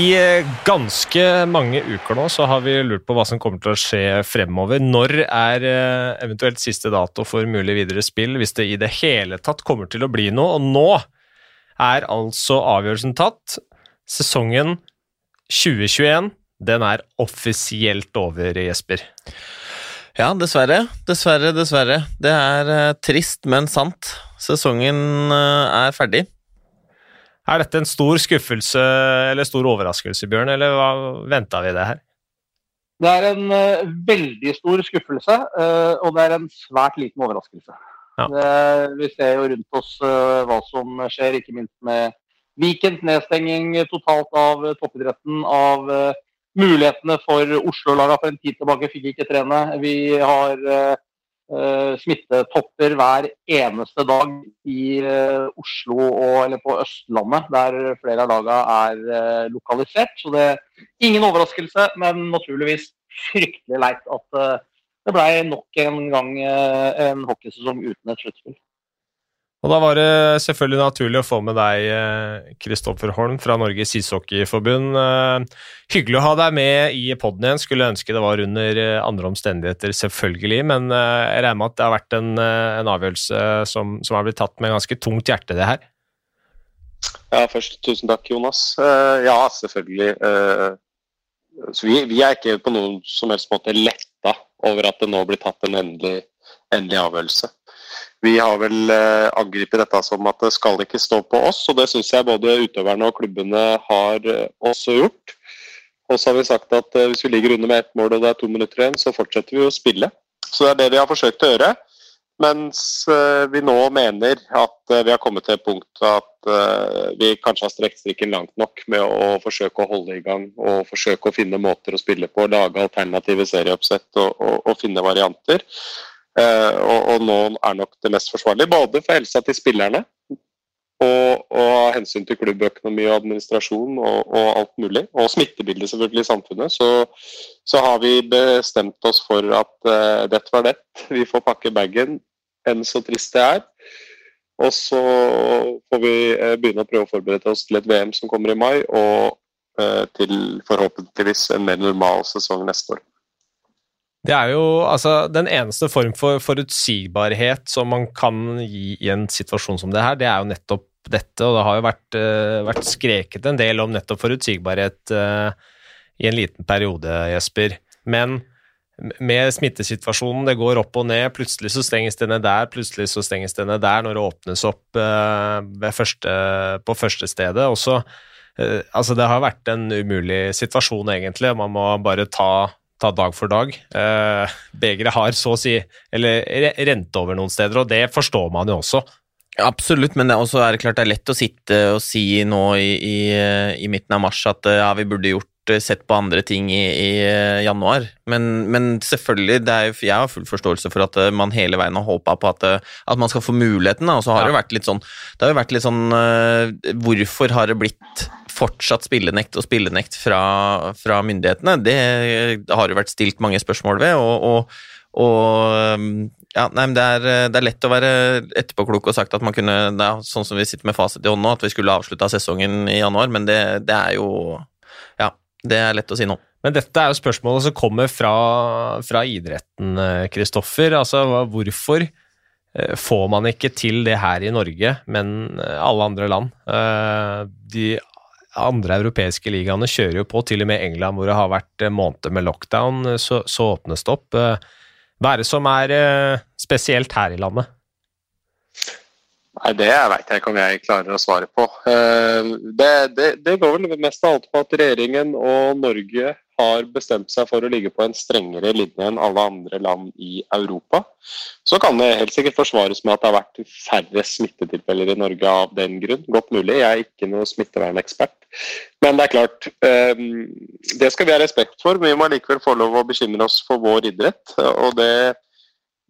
I eh, ganske mange uker nå så har vi lurt på hva som kommer til å skje fremover. Når er eh, eventuelt siste dato for mulig videre spill, hvis det i det hele tatt kommer til å bli noe? Og nå er altså avgjørelsen tatt. Sesongen 2021, den er offisielt over, Jesper. Ja, dessverre. Dessverre, dessverre. Det er uh, trist, men sant. Sesongen er ferdig. Er dette en stor skuffelse eller stor overraskelse, Bjørn, eller hva venta vi det her? Det er en uh, veldig stor skuffelse, uh, og det er en svært liten overraskelse. Ja. Det, vi ser jo rundt oss uh, hva som skjer, ikke minst med Vikens nedstenging totalt av toppidretten. Av mulighetene for Oslo-laga for en tid tilbake fikk ikke trene. Vi har smittetopper hver eneste dag i uh, Oslo og eller på Østlandet, der flere av lagene er uh, lokalisert. Så det er ingen overraskelse, men naturligvis fryktelig leit at det ble nok en gang en hockeysesong uten et sluttspill. Og da var det selvfølgelig naturlig å få med deg, Kristoffer Holm fra Norges ishockeyforbund. Eh, hyggelig å ha deg med i poden igjen. Skulle ønske det var under eh, andre omstendigheter, selvfølgelig. Men eh, jeg regner med at det har vært en, en avgjørelse som, som har blitt tatt med ganske tungt hjerte, det her? Ja, først tusen takk, Jonas. Ja, selvfølgelig. Vi, vi er ikke på noen som helst måte letta over at det nå blir tatt en endelig, endelig avgjørelse. Vi har vel angripet angrepet dette som at det skal ikke stå på oss, og det syns jeg både utøverne og klubbene har eh, også gjort. Og så har vi sagt at eh, hvis vi ligger under med ett mål og det er to minutter igjen, så fortsetter vi å spille. Så det er det vi har forsøkt å gjøre. Mens vi nå mener at vi har kommet til et punkt at vi kanskje har strekt strikken langt nok med å forsøke å holde i gang og forsøke å finne måter å spille på, lage alternative serieoppsett og, og, og finne varianter. Eh, og, og, nå er nok det mest forsvarlige, både for helsa til spillerne og, og hensyn til klubbøkonomi og administrasjon og, og, alt mulig, og smittebildet selvfølgelig i samfunnet, så, så har vi bestemt oss for at uh, dette var det. Vi får pakke bagen, enn så trist det er. Og så får vi uh, begynne å prøve å forberede oss til et VM som kommer i mai, og uh, til forhåpentligvis en mer normal sesong neste år. Det er jo altså den eneste form for forutsigbarhet som man kan gi i en situasjon som det her, det er jo nettopp dette, og det har jo vært, uh, vært skreket en del om nettopp forutsigbarhet uh, i en liten periode, Jesper. Men med smittesituasjonen, det går opp og ned, plutselig så stenges det ned der, plutselig så stenges det ned der når det åpnes opp uh, første, på første stedet. Også, altså det har vært en umulig situasjon, egentlig. Man må bare ta ta dag for dag. Eh, begeret har så å si eller rent over noen steder, og det forstår man jo også. Absolutt, men det er, også er det klart det er lett å sitte og si nå i, i, i midten av mars at ja, vi burde gjort eh, sett på andre ting i, i eh, januar. Men, men selvfølgelig, er, jeg har full forståelse for at eh, man hele veien har håpa på at, at, man skal få muligheten. Og så har ja. det vært litt sånn Det har jo vært litt sånn Hvorfor har det blitt fortsatt spillenekt og spillenekt fra, fra myndighetene, det har jo vært stilt mange spørsmål ved. og, og, og um, ja, nei, det, er, det, er, lett å være etterpåklok og sagt at man kunne ja, Sånn som vi sitter med fasit i hånd nå, at vi skulle avslutta sesongen i januar, men det, det, er jo Ja, det er lett å si nå. Men dette er jo spørsmålet som kommer fra, fra idretten, Kristoffer. Altså, hvorfor eh, får man ikke til det her i Norge, men alle andre land? Eh, de andre europeiske ligaene kjører jo på, til og med England, hvor det har vært eh, måneder med lockdown, eh, så, så åpnes det opp. Eh, hva er det som er spesielt her i landet? Nei, Det veit jeg ikke om jeg klarer å svare på. Det, det, det går vel mest av alt på at regjeringen og Norge har bestemt seg for å ligge på en strengere linje enn alle andre land i Europa. Så kan det helt sikkert forsvares med at det har vært færre smittetilfeller i Norge av den grunn. Godt mulig, jeg er ikke noen smittevernekspert. Men det er klart, ehm, det skal vi ha respekt for. Men vi må likevel få lov å bekymre oss for vår idrett. og det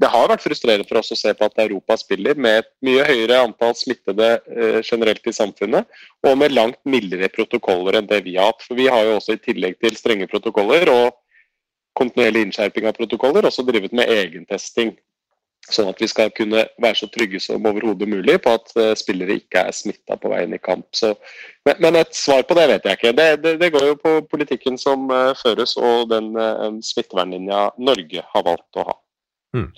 det har vært frustrerende for oss å se på at Europa spiller med et mye høyere antall smittede eh, generelt i samfunnet, og med langt mildere protokoller enn det vi har hatt. For vi har jo også i tillegg til strenge protokoller og kontinuerlig innskjerping av protokoller, også drevet med egentesting. Sånn at vi skal kunne være så trygge som overhodet mulig på at uh, spillere ikke er smitta på veien i kamp. Så, men, et svar på det vet jeg ikke. Det, det, det går jo på politikken som uh, føres og den uh, smittevernlinja Norge har valgt å ha. Hmm.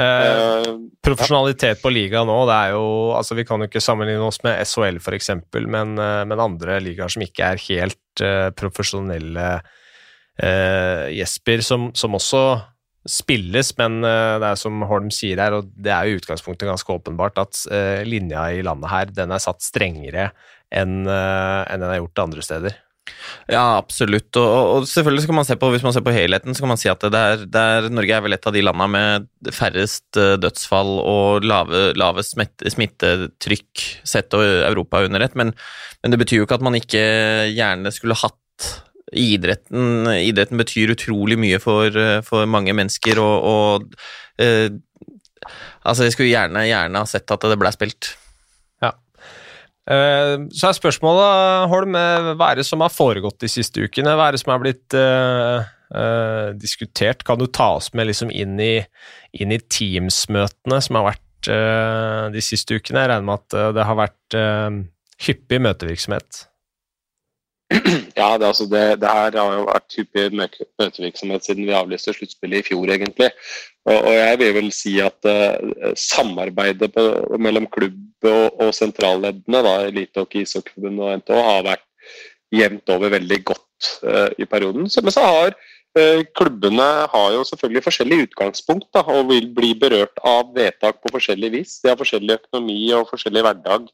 Eh, profesjonalitet på liga nå, det er jo altså Vi kan jo ikke sammenligne oss med SHL f.eks., men, men andre ligaer som ikke er helt profesjonelle. Jesper, som, som også spilles, men uh, det er som Holm sier her, og det er jo utgangspunktet ganske åpenbart, at uh, linja i landet her den er satt strengere enn uh, en den er gjort andre steder. Ja, absolutt. Og, og, selvfølgelig skal man se på, hvis man ser på helheten, så kan man si at det er, det er, Norge er vel et av de landene med færrest dødsfall og lave, lave smittetrykk sett og Europa under ett, men, men det betyr jo ikke at man ikke gjerne skulle hatt idretten, idretten betyr utrolig mye for, for mange mennesker, og, og eh, Altså, jeg skulle gjerne, gjerne ha sett at det ble spilt. Eh, så er spørsmålet, Holm, eh, hva er det som har foregått de siste ukene? Hva er det som er blitt uh, uh, diskutert? Kan du ta oss med liksom inn i, inn i Teams-møtene som har vært uh, de siste ukene? Jeg regner med at det har vært hyppig møtevirksomhet? Ja, det, altså det, det, her har jo vært hyppig møtevirksomhet siden vi avlyste sluttspillet i fjor, egentlig. Og, og, jeg vil vel si at uh, samarbeidet på, mellom klubb og, og sentralleddene, da, Elitehockey, Ishockeyforbundet og NTH, har vært jevnt over veldig godt uh, i perioden. Men så har uh, klubbene har jo selvfølgelig forskjellig utgangspunkt da, og vil bli berørt av vedtak på forskjellig vis. De har forskjellig økonomi og forskjellig hverdag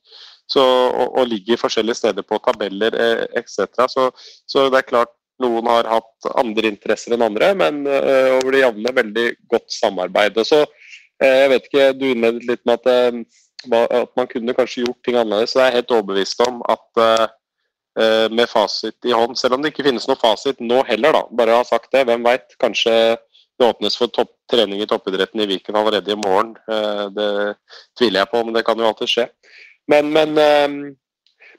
så, og, og, ligger forskjellige steder på tabeller eh, etc. Så, så, det er klart noen har hatt andre interesser enn andre, men uh, over det jevne veldig godt samarbeid. Så, uh, jeg vet ikke, Du innledet litt med at, at, man kunne kanskje gjort ting annerledes. så Jeg er helt overbevist om at med fasit i hånd, selv om det ikke finnes noe fasit nå heller, da, bare ha sagt det, hvem veit. Kanskje det åpnes for topp, trening i toppidretten i Viken allerede i morgen. Det tviler jeg på, men det kan jo alltid skje. Men, men, ehm,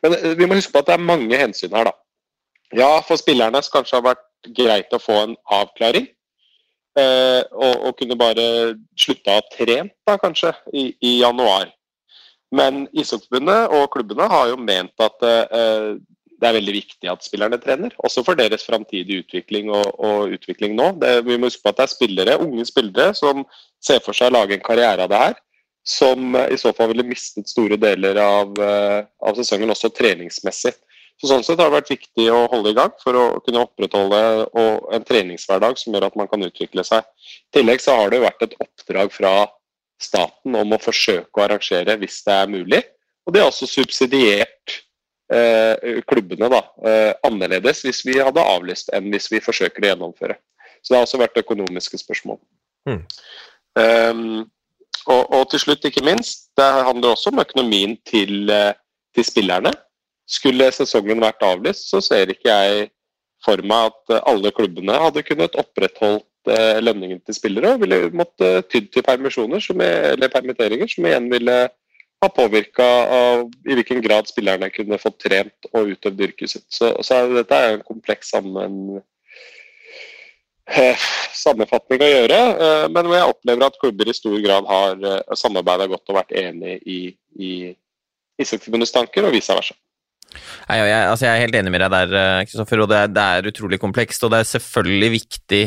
men, eh, vi må huske på at det er mange hensyn her, da. Ja, for spillerne kanskje har vært greit å få en avklaring. Eh, og, og, kunne bare slutte å ha trent, da, kanskje, i, i januar. Men Ishockeyforbundet og klubbene har jo ment at uh, det er veldig viktig at spillerne trener. Også for deres framtidige utvikling og, og, utvikling nå. Det, vi må huske på at det er spillere, unge spillere som ser for seg å lage en karriere av det her som eh, i så fall ville mistet store deler av, eh, av sesongen, også treningsmessig. Så Sånn sett har det vært viktig å holde i gang for å kunne opprettholde en treningshverdag som gjør at man kan utvikle seg. I tillegg så har det vært et oppdrag fra staten om å forsøke å arrangere hvis det er mulig. Og det har også subsidiert eh, klubbene da, eh, annerledes hvis vi hadde avlyst enn hvis vi forsøker å gjennomføre. Så det har også vært økonomiske spørsmål. Mm. Um, og, og, til slutt, ikke minst, det handler også om økonomien til, eh, til, spillerne. Skulle sesongen vært avlyst, så ser ikke jeg for meg at eh, alle klubbene hadde kunnet opprettholdt eh, lønningen til spillere, og ville måtte tydd til permisjoner som, eller permitteringer, som igjen ville ha påvirka i hvilken grad spillerne kunne fått trent og utøvd yrket sitt. Så, så dette er en kompleks sammen, Eh, sammenfatning å gjøre, eh, men hvor jeg opplever at klubber i stor grad har eh, samarbeida godt og vært enig i, i Ishockeyforbundets tanker, og vice versa. Nei, jeg, altså jeg, er helt enig med deg der, Kristoffer, og det det er, utrolig komplekst. Og det er selvfølgelig viktig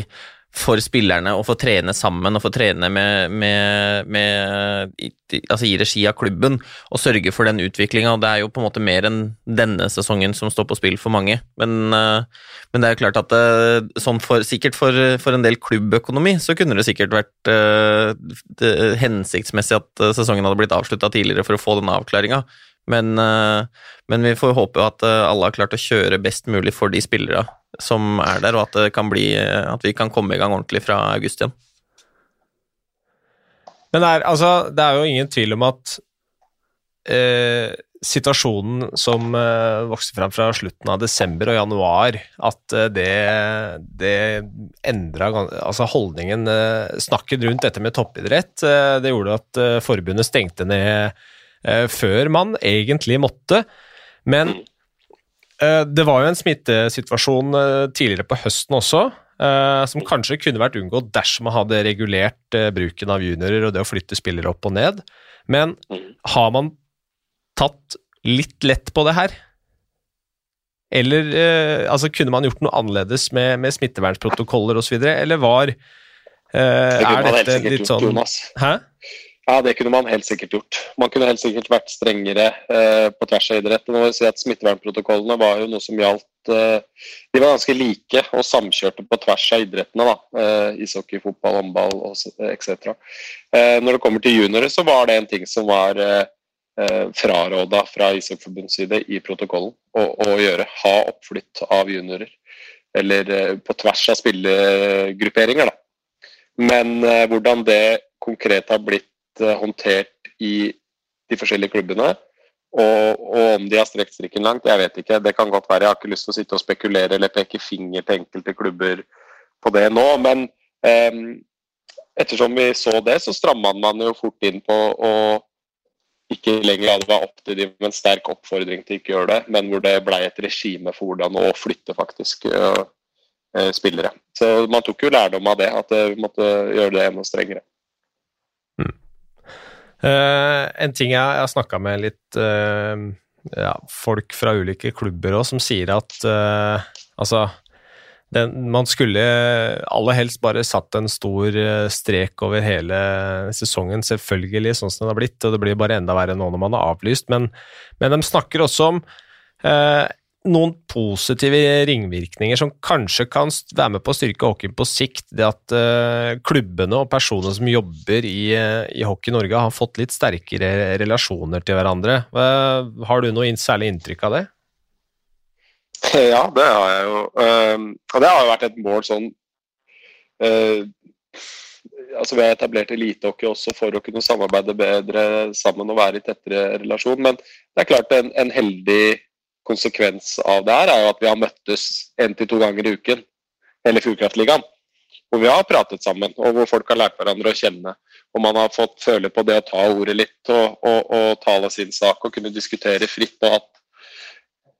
for spillerne å få trene sammen og få trene med, med, med altså i regi av klubben og sørge for den utviklinga. Det er jo på en måte mer enn denne sesongen som står på spill for mange. Men, eh, men det er jo klart at det, eh, sånn for, sikkert for, for, en del klubbøkonomi så kunne det sikkert vært uh, det, hensiktsmessig at sesongen hadde blitt avslutta tidligere for å få den avklaringa. Men, uh, men, vi får håpe at alle har klart å kjøre best mulig for de spillere som er der, og at, det kan bli, at vi kan komme i gang ordentlig fra august igjen. Men det er, altså, det er jo ingen tvil om at eh, situasjonen som eh, vokste fram fra slutten av desember og januar, at eh, det, det endra altså holdningen eh, Snakket rundt dette med toppidrett, eh, det gjorde at eh, forbundet stengte ned før man egentlig måtte. Men Eh, det var jo en smittesituasjon eh, tidligere på høsten også, uh, som kanskje kunne vært unngått dersom man hadde regulert bruken av juniorer og det å flytte spillere opp og ned. Men har man tatt litt lett på det her? Eller altså, kunne man gjort noe annerledes med, med smittevernprotokoller osv., eller var Er dette litt sånn Hæ? Ja, det kunne man helt sikkert gjort. Man kunne helt sikkert vært strengere eh, på tvers av idrett. Vil si at Smittevernprotokollene var jo noe som gjaldt eh, De var ganske like og samkjørte på tvers av idrettene. da, eh, Ishockey, fotball, håndball etc. Eh, når det kommer til juniorer, så var det en ting som var eh, eh fraråda fra Ishockeyforbundets side i protokollen å, å, gjøre. Ha oppflytt av juniorer. Eller eh, på tvers av spillegrupperinger, da. Men eh, hvordan det konkret har blitt Eh, håndtert i de forskjellige klubbene. Og, og, om de har strekt strikken langt, jeg vet ikke. Det kan godt være. Jeg har ikke lyst til å sitte og spekulere eller peke finger til enkelte klubber på det nå. Men eh, ettersom vi så det, så stramma man jo fort inn på å ikke lenger la det være opp til dem med en sterk oppfordring til ikke å gjøre det, men hvor det ble et regime for hvordan å flytte faktisk uh, spillere. Så man tok jo lærdom av det, at vi måtte gjøre det enda strengere. Uh, en ting jeg, jeg har snakka med litt uh, ja, folk fra ulike klubber òg, som sier at uh, altså den, man skulle aller helst bare satt en stor strek over hele sesongen, selvfølgelig, sånn som den har blitt. Og det blir bare enda verre nå når man har avlyst. Men, men de snakker også om noen positive ringvirkninger som kanskje kan være med på å styrke hockeyen på sikt. Det at uh, klubbene og personene som jobber i, uh, i Hockey Norge har fått litt sterkere relasjoner til hverandre. Uh, har du noe særlig inntrykk av det? Ja, det har jeg jo. og det har jo vært et mål sånn altså Vi har etablert elitehockey også for å kunne samarbeide bedre sammen og være i tettere relasjon. Men det er klart en, en heldig konsekvens av det her er at vi har møttes én til to ganger i uken, hele Fjordkraftligaen. Hvor vi har pratet sammen, og hvor folk har lært hverandre å kjenne. Og man har fått føle på det å ta ordet litt og, og, og tale sin sak og kunne diskutere fritt. og hatt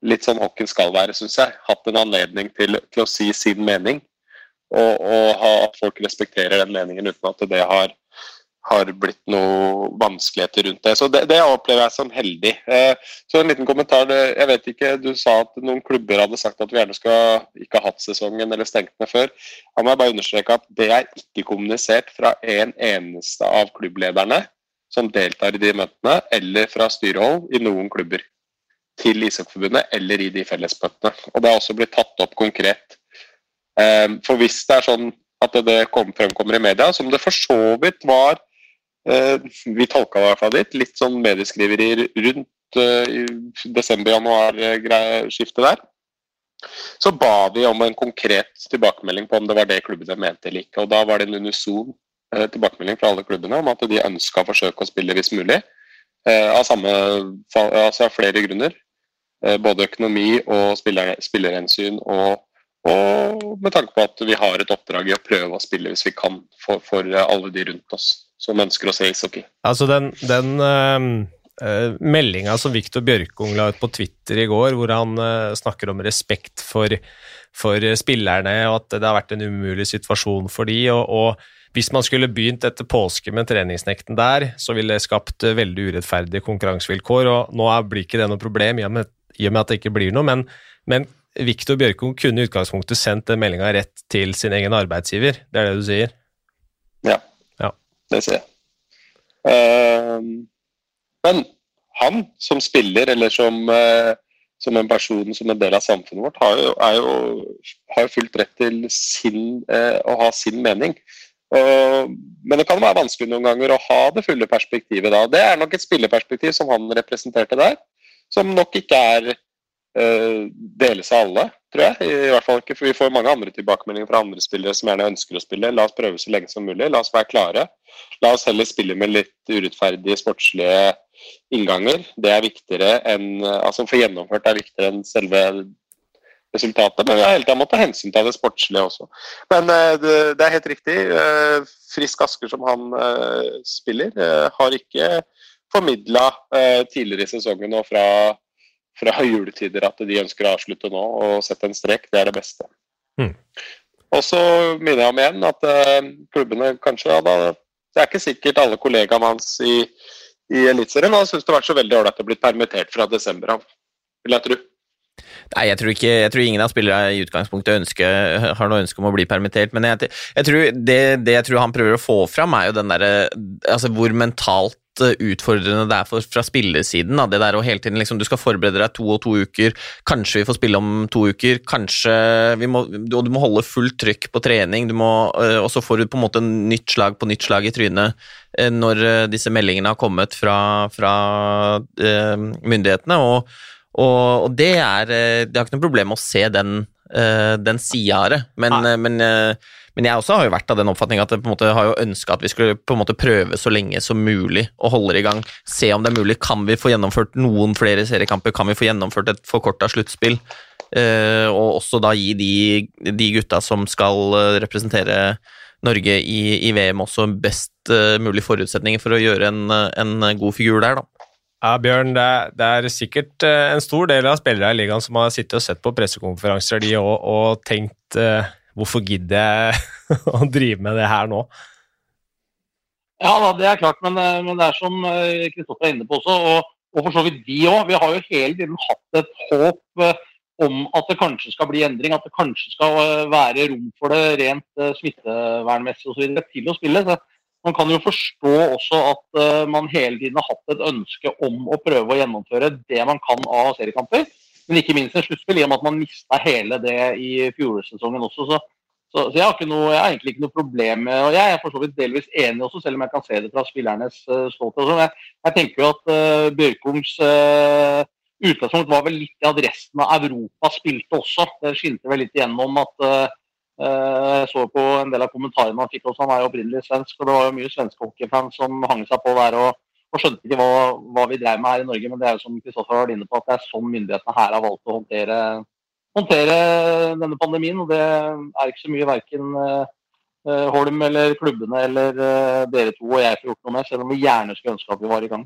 litt sånn hockeyen skal være, syns jeg. Hatt en anledning til, til, å si sin mening. Og, og ha, at folk respekterer den meningen uten at det har har blitt noe vanskeligheter rundt det. Så det, det opplever jeg som heldig. Eh, så en liten kommentar. Jeg vet ikke, Du sa at noen klubber hadde sagt at vi gjerne skal ikke ha hatt sesongen eller stengt ned før. Da må jeg bare understreke at det er ikke kommunisert fra en eneste av klubblederne som deltar i de møtene, eller fra styrehold i noen klubber til Ishockeyforbundet eller i de fellesmøtene. Og det har også blitt tatt opp konkret. Eh, for hvis det er sånn at det fremkommer i media, som det for så vidt var vi tolka det i hvert fall litt. Litt sånn medieskriveri rundt eh, desember-januar-skiftet der. Så ba vi om en konkret tilbakemelding på om det var det klubbene mente eller ikke. Og da var det en unison eh, tilbakemelding fra alle klubbene om at de ønska å forsøke å spille hvis mulig. Av, samme, altså av flere grunner. Både økonomi og spillerhensyn og, og med tanke på at vi har et oppdrag i å prøve å spille hvis vi kan for, for alle de rundt oss som ønsker å se ishockey. Altså den, den uh, meldinga som Viktor Bjørkung la ut på Twitter i går, hvor han uh, snakker om respekt for, for, spillerne, og at det har vært en umulig situasjon for de, og, og hvis man skulle begynt etter påske med treningsnekten der, så ville det skapt veldig urettferdige konkurransevilkår, og nå blir ikke det noe problem i og med, i og med at det ikke blir noe, men, men Viktor Bjørkung kunne i utgangspunktet sendt den meldinga rett til sin egen arbeidsgiver, det er det du sier? Ja. Det sier jeg. Uh, men han som spiller, eller som, uh, som, en person som en del av samfunnet vårt, har jo, jo, har fullt rett til sin, uh, å ha sin mening. men det kan være vanskelig noen ganger å ha det fulle perspektivet da. Det er nok et spilleperspektiv som han representerte der, som nok ikke er uh, deles av alle tror jeg. I hvert fall ikke, for Vi får mange andre tilbakemeldinger fra andre spillere som gjerne ønsker å spille. La oss prøve så lenge som mulig. La oss være klare. La oss heller spille med litt urettferdige sportslige innganger. Det er viktigere enn altså For gjennomført er viktigere enn selve resultatet. Men vi har hele tida måttet ta hensyn til det sportslige også. Men uh, det, er helt riktig. Uh, Frisk Asker, som han spiller, har ikke formidla tidligere i sesongen og fra fra juletider at de ønsker å avslutte nå og sette en strek. Det er det beste. Mm. Og så minner jeg om igjen at klubbene kanskje da, Det er ikke sikkert alle kollegaene hans i, i Eliteserien har syntes det vært så veldig ålreit å bli permittert fra desember av, vil jeg tro. Nei, jeg tror, ikke, jeg tror ingen av spillerne i utgangspunktet ønsker, har noe ønske om å bli permittert. Men jeg, jeg tror det, det, jeg tror han prøver å få fram, er jo den derre Altså hvor mentalt utfordrende det er for, fra spillersiden. Da. Det der å hele tiden liksom, Du skal forberede deg to og to uker. Kanskje vi får spille om to uker. Kanskje vi må, du, du må holde fullt trykk på trening. Du må, øh, og så får du på en måte nytt slag på nytt slag i trynet øh, når disse meldingene har kommet fra, fra myndighetene. og og, og det er eh, Det har ikke noe problem å se den, den sida av det, men, men, men, jeg også har jo vært av den oppfatning at jeg på en måte har jo ønska at vi skulle på en måte prøve så lenge som mulig og holde i gang. Se om det er mulig. Kan vi få gjennomført noen flere seriekamper? Kan vi få gjennomført et forkorta sluttspill? og også da gi de, de, gutta som skal representere Norge i, i VM, også best mulig forutsetninger for å gjøre en, en god figur der, da. Ja, Bjørn, det er, det er, sikkert eh, en stor del av spillere i ligaen som har sittet og sett på pressekonferanser de og, og tenkt uh, hvorfor gidder jeg å drive med det her nå? Ja, da, det er klart, men, eh, men det er som Kristoffer er inne på også, og, og for så vidt vi òg. Vi har jo hele tiden hatt et håp om at det kanskje skal bli endring, at det kanskje skal være rom for det rent smittevernmessig osv. til å spille. Så man kan jo forstå også at man hele tiden har hatt et ønske om å prøve å gjennomføre det man kan av seriekamper. Men ikke minst en sluttspill, i og med at man mista hele det i fjorårssesongen også. Så, så, så jeg, har noe, jeg, har egentlig ikke noe problem med og Jeg er for så vidt delvis enig også, selv om jeg kan se det fra spillernes uh, ståsted. Jeg, jeg, tenker jo at uh, Bjørkungs uh, utgangspunkt var vel litt i at resten av Europa spilte også. Det skinte vel litt igjennom at uh, jeg så på en del av kommentarene han fikk også, han er jo opprinnelig svensk. og Det var jo mye svenske hockeyfans som hang seg på der og, og skjønte ikke hva, hva, vi drev med her i Norge. Men det er jo som Kristoffer var inne på, at det er sånn myndighetene her har valgt å håndtere, håndtere denne pandemien. og Det er ikke så mye verken uh, Holm eller klubbene eller uh, dere to og jeg får gjort noe med, selv om vi gjerne skulle ønske at vi var i gang.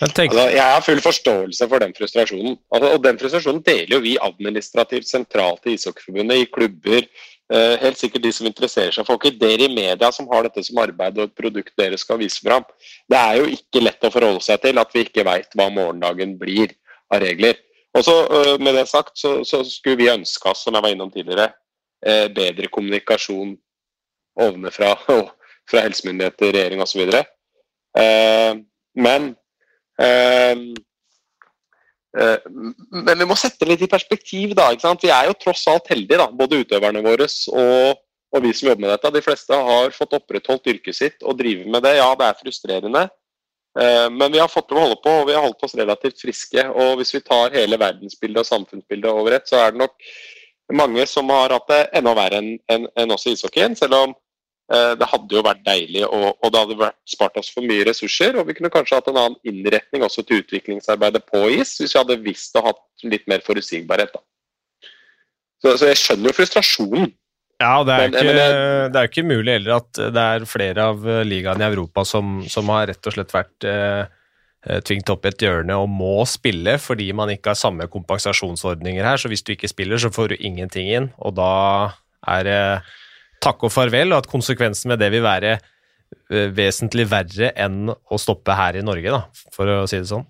Altså, jeg har full forståelse for den frustrasjonen. Altså, og Den frustrasjonen deler jo vi administrativt sentralt i Ishockeyforbundet, i klubber, Eh, helt sikkert de som interesserer seg for hockey. Dere i media som har dette som arbeid og et produkt dere skal vise fram. Det er jo ikke lett å forholde seg til at vi ikke veit hva morgendagen blir av regler. Og så uh, Med det sagt så, så, skulle vi ønske oss, som jeg var innom tidligere, eh, bedre kommunikasjon ovenfra fra helsemyndigheter, regjering osv. Eh, men Eh, men vi må sette litt i perspektiv. da? Vi er jo tross alt heldige, da, både utøverne våre og, og, vi som jobber med dette. De fleste har fått opprettholdt yrket sitt og driver med det. Ja, det er frustrerende, eh, men vi har fått til å holde på, og vi har holdt oss relativt friske. og Hvis vi tar hele verdensbildet og samfunnsbildet over ett, så er det nok mange som har hatt det enda verre enn en, en oss i ishockeyen. Selv om Eh, det hadde jo vært deilig, og, og, det hadde vært spart oss for mye ressurser. Og vi kunne kanskje hatt en annen innretning også til utviklingsarbeidet på is, hvis vi hadde visst og hatt litt mer forutsigbarhet. da. Så, så jeg skjønner jo frustrasjonen. Ja, det er, men, ikke, det er ikke mulig heller at det er flere av ligaene i Europa som, som har rett og slett vært eh, eh tvingt opp i et hjørne og må spille fordi man ikke har samme kompensasjonsordninger her. Så hvis du ikke spiller, så får du ingenting inn, og da er det eh, takk og farvel, og at konsekvensen med det vil være eh, vesentlig verre enn å stoppe her i Norge, da, for å si det sånn?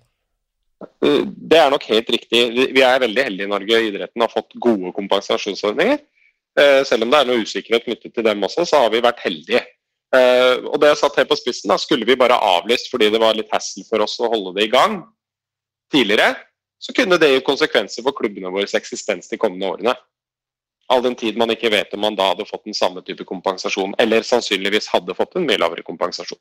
Eh, det er nok helt riktig. Vi er veldig heldige i Norge. Idretten har fått gode kompensasjonsordninger. Eh, selv om det er noe usikkerhet knyttet til dem også, så har vi vært heldige. Og det jeg satt helt på spissen, da, skulle vi bare avlyst fordi det var litt hassle for oss å holde det i gang tidligere, så kunne det gi konsekvenser for klubbene våres eksistens de kommende årene. All den tid man ikke vet om man da hadde fått den samme type kompensasjon, eller sannsynligvis hadde fått en mye lavere kompensasjon.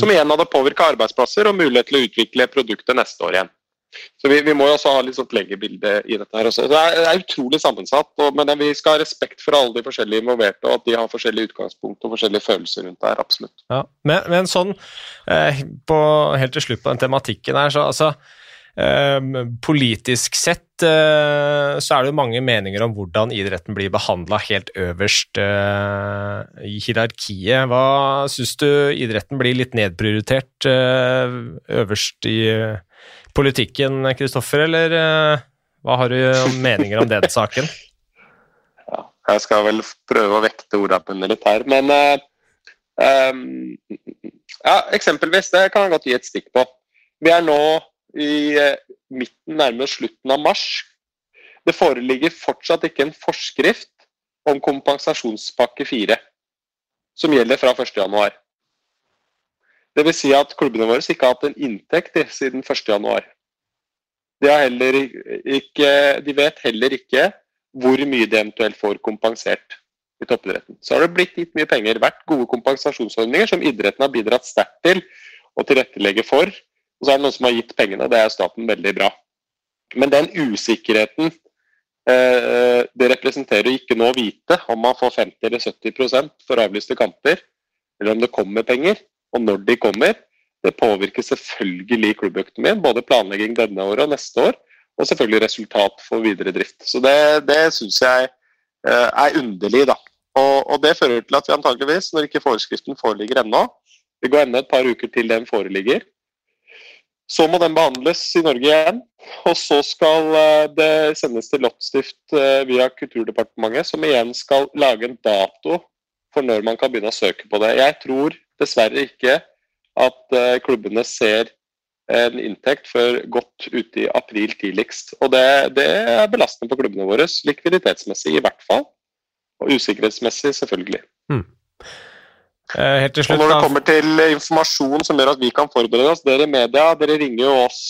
Som igjen hadde påvirka arbeidsplasser og mulighet til å utvikle produktet neste år igjen. Så vi, vi må jo også ha litt sånt legebilde i dette her også. Det er, det er utrolig sammensatt, og, men vi skal ha respekt for alle de forskjellige involverte, og at de har forskjellige utgangspunkt og forskjellige følelser rundt det her. Absolutt. Ja, men, men sånn, eh, på, helt til slutt på den tematikken her, så altså eh, politisk sett eh, så er det jo mange meninger om hvordan idretten blir behandla helt øverst eh, i hierarkiet. Hva syns du idretten blir litt nedprioritert eh, øverst i politikken, Kristoffer, eller hva har du meninger om den saken? Ja. Jeg skal vel prøve å vekte ordene mine litt her. Men um, ja, eksempelvis, det kan jeg godt gi et stikk på. Vi er nå i midten, nærmere slutten av mars. Det foreligger fortsatt ikke en forskrift om kompensasjonspakke 4, som gjelder fra 1.1. Dvs. Si at klubbene våre ikke har hatt en inntekt siden 1.1. De, de vet heller ikke hvor mye de eventuelt får kompensert i toppidretten. Så har det blitt gitt mye penger. Vært gode kompensasjonsordninger som idretten har bidratt sterkt til å tilrettelegge for. Og så er det noen som har gitt pengene. Det er staten veldig bra. Men den usikkerheten eh, det representerer å ikke nå vite om man får 50 eller 70% for avlyste kamper, eller om det kommer penger, og når de kommer, det påvirker selvfølgelig klubbøkonomien. Både planlegging denne året og neste år, og selvfølgelig resultat for videre drift. Så det, det syns jeg eh, er underlig, da. Og, og, det fører til at vi antageligvis, når ikke forskriften foreligger ennå, det går enda et par uker til den foreligger, så må den behandles i Norge igjen. Og så skal eh, det sendes til lottstift eh, via Kulturdepartementet, som igjen skal lage en dato for når man kan begynne å søke på det. Jeg tror dessverre ikke at eh, klubbene ser en inntekt før godt ute i april tidligst. Og det, det er belastende på klubbene våre, likviditetsmessig i hvert fall. Og usikkerhetsmessig, selvfølgelig. Mm. Eh, helt til slutt, og når det kommer til informasjon som gjør at vi kan forberede oss Dere i media dere ringer jo oss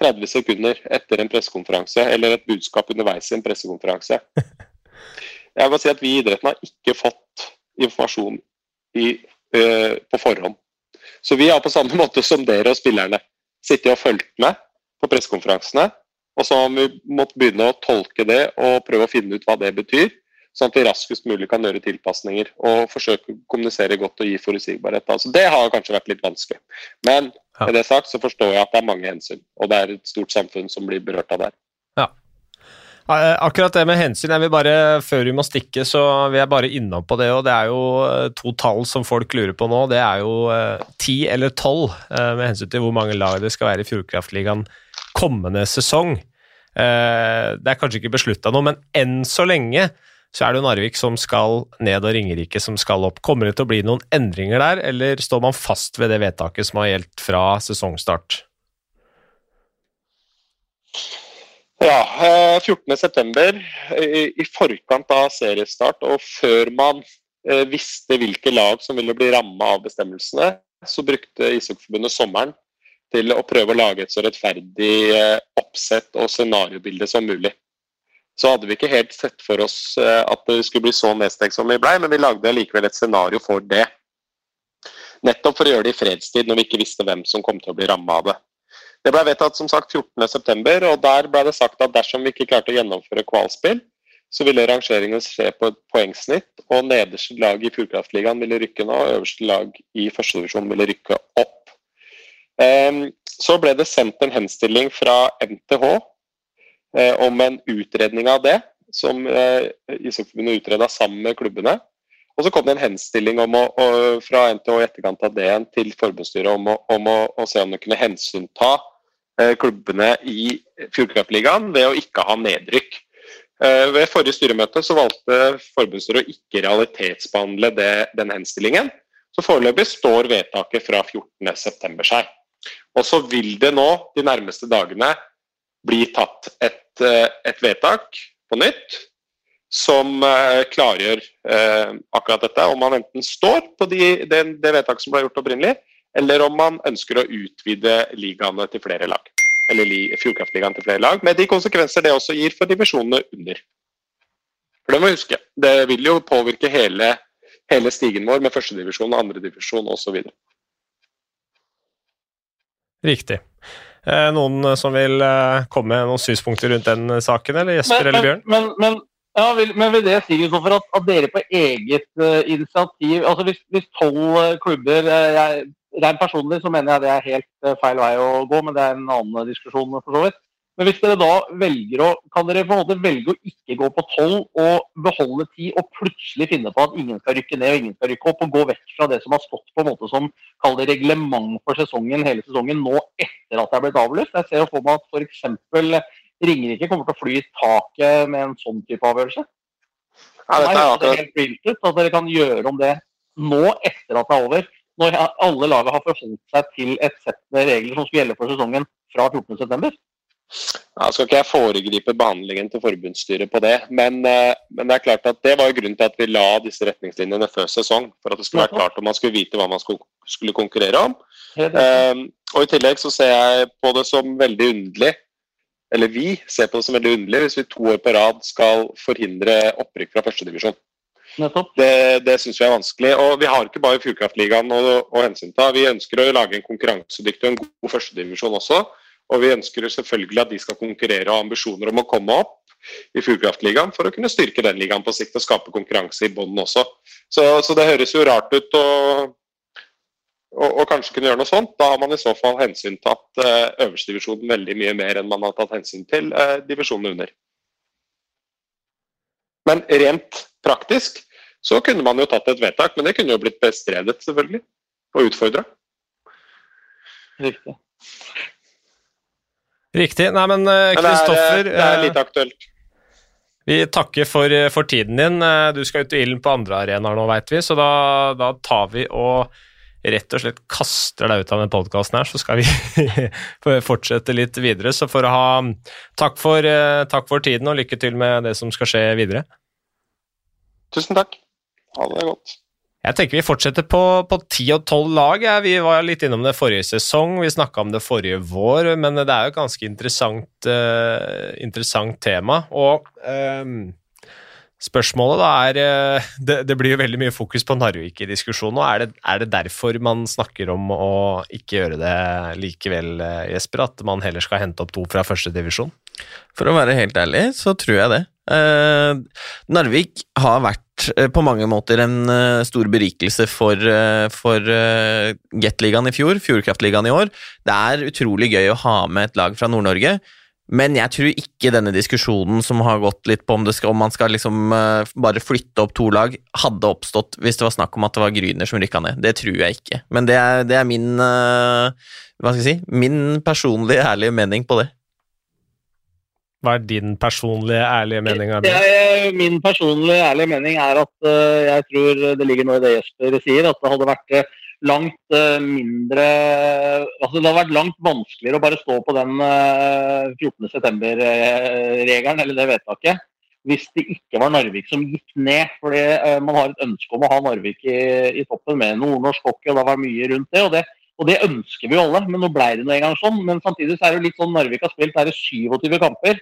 30 sekunder etter en pressekonferanse eller et budskap underveis i en pressekonferanse. Jeg vil si at Vi i idretten har ikke fått informasjon i, uh, på forhånd. Så vi har på samme måte som dere og spillerne sittet og fulgt med på pressekonferansene. Og så har vi måttet begynne å tolke det og prøve å finne ut hva det betyr sånn at vi raskest mulig kan gjøre tilpasninger og forsøke å kommunisere godt og gi forutsigbarhet. Altså, det har kanskje vært litt vanskelig. Men med det sagt så forstår jeg at det er mange hensyn, og det er et stort samfunn som blir berørt av det. Ja. Akkurat det med hensyn, jeg vil bare, før vi må stikke, så vil jeg bare innom på det. og Det er jo eh, to tall som folk lurer på nå. Det er jo eh, ti eller tolv eh, med hensyn til hvor mange lag det skal være i Fjordkraftligaen kommende sesong. Det er kanskje ikke beslutta noe, men enn så lenge så er det jo Narvik som skal ned og Ringerike som skal opp. Kommer det til å bli noen endringer der, eller står man fast ved det vedtaket som har gjeldt fra sesongstart? Ja, 14.9. Eh, i forkant av seriestart og før man eh, visste hvilke lag som ville bli ramma av bestemmelsene, så brukte Ishockeyforbundet sommeren til å prøve å lage et så rettferdig eh, oppsett og scenariobilde som mulig så hadde vi ikke helt sett for oss eh, at det skulle bli så nedstengt som vi blei, men vi lagde likevel et scenario for det. Nettopp for å gjøre det i fredstid, når vi ikke visste hvem som kom til å bli ramma av det. Det ble vedtatt som sagt 14.9, og der ble det sagt at dersom vi ikke klarte å gjennomføre kvalspill, så ville rangeringen skje på et poengsnitt, og nederste lag i Fjordkraftligaen ville rykke nå, og øverste lag i førstedivisjon ville rykke opp. Ehm, så ble det sendt en henstilling fra NTH om en utredning av det, som eh, Ishockeyforbundet utreda sammen med klubbene. Og så kom det en henstilling å, fra NTH i etterkant av det til forbundsstyret om, å, om å, å, se om det kunne hensynta eh, klubbene i Fjordkraftligaen ved å ikke ha nedrykk. Eh, ved forrige styremøte så valgte forbundsstyret å ikke realitetsbehandle det, den henstillingen. Så foreløpig står vedtaket fra 14.9 seg. Og så vil det nå de nærmeste dagene bli tatt et, eh, et vedtak på nytt som eh, klargjør eh, akkurat dette. Om man enten står på de, det, det vedtaket som ble gjort opprinnelig, eller om man ønsker å utvide ligaene til flere lag. Eller Fjordkraftligaen til flere lag, med de konsekvenser det også gir for divisjonene under. For det må vi huske. Det vil jo påvirke hele, hele stigen vår med førstedivisjon, andredivisjon osv. Riktig. Eh, noen som vil eh, komme med noen synspunkter rundt den saken, eller Jesper men, eller Bjørn? Men, men, ja, vil, men vil det si for at, at, dere på eget uh, initiativ altså Hvis tolv uh, klubber jeg, Rent personlig så mener jeg det er helt feil vei å gå, men det er en annen diskusjon for så vidt. Men hvis dere da velger å kan dere på en måte velge å ikke gå på tolv og beholde ti, og plutselig finne på at ingen skal rykke ned og ingen skal rykke opp, og gå vekk fra det som har stått på en måte som kall reglement for sesongen hele sesongen nå etter at det er blitt avlyst? Jeg ser jo for meg at f.eks. Ringerike kommer til å fly i taket med en sånn type avgjørelse. Ja, dette er akkurat... helt vilt ut at dere kan gjøre om det nå, etter at det er over. Når alle lagene har forholdt seg til et sett med regler som skulle gjelde for sesongen fra 14.9. Ja, skal ikke jeg foregripe behandlingen til forbundsstyret på det, men, eh, men, det er klart at det var grunnen til at vi la disse retningslinjene før sesong. For at det skulle være klart om man skulle vite hva man skulle, skulle konkurrere om. Um, og I tillegg så ser jeg på det som veldig underlig, eller vi ser på det som veldig underlig, hvis vi to år på rad skal forhindre opprykk fra førstedivisjon. Det, det syns vi er vanskelig. Og vi har ikke bare Fjordkraftligaen å hensynta. Vi ønsker å lage en konkurransedyktig og en god førstedivisjon også. Og vi ønsker selvfølgelig at de skal konkurrere og ha ambisjoner om å komme opp i Fjordkraftligaen for å kunne styrke den ligaen på sikt og skape konkurranse i bånn også. Så, så, det høres jo rart ut å, og, kanskje kunne gjøre noe sånt. Da har man i så fall hensyntatt tatt øverste divisjon veldig mye mer enn man har tatt hensyn til eh, divisjonen under. Men rent praktisk så kunne man jo tatt et vedtak, men det kunne jo blitt bestredet, selvfølgelig. Og utfordra. Riktig. Riktig. Nei, men Kristoffer uh, det, det, er litt aktuelt. Vi takker for, for, tiden din. Du skal ut i ilden på andre arenaer nå, veit vi, så da, da, tar vi og rett og slett kaster deg ut av den podkasten her, så skal vi fortsette litt videre. Så for å ha takk for, takk for tiden, og lykke til med det som skal skje videre. Tusen takk. Ha det godt. Jeg tenker vi fortsetter på, ti 10 og 12 lag. Vi var litt innom det forrige sesong, vi snakka om det forrige vår, men det er jo et ganske interessant, uh, interessant tema. Og um, spørsmålet da er uh, det, det, blir jo veldig mye fokus på Narvik i diskusjonen. og er det, er det, derfor man snakker om å ikke gjøre det likevel, Jesper? At man heller skal hente opp to fra første divisjon? For å være helt ærlig, så tror jeg det. Uh, Narvik har vært uh, på mange måter en uh, stor berikelse for, for Gateligaen i fjor, Fjordkraftligaen i år. Det er utrolig gøy å ha med et lag fra Nord-Norge. Men jeg tror ikke denne diskusjonen som har gått litt på om, skal, om man skal liksom bare flytte opp to lag, hadde oppstått hvis det var snakk om at det var Gryner som rykka ned. Det tror jeg ikke. Men det er, det er min, si, min personlige, ærlige mening på det. Hva er din personlige, ærlige mening? Jeg, min personlige, ærlige mening er at uh, jeg tror det ligger noe i det Jesper sier. At det hadde vært uh, langt uh, mindre Altså det hadde vært langt vanskeligere å bare stå på den 14.9-regelen, eller det vedtaket, hvis det ikke var Narvik som gikk ned. Fordi man har et ønske om å ha Narvik i, i toppen med nordnorsk hockey, og det var mye rundt det. og det og det ønsker vi jo alle, men nå ble det nå engang sånn. Men samtidig så er det jo litt sånn Narvik har spilt, er det 27 kamper.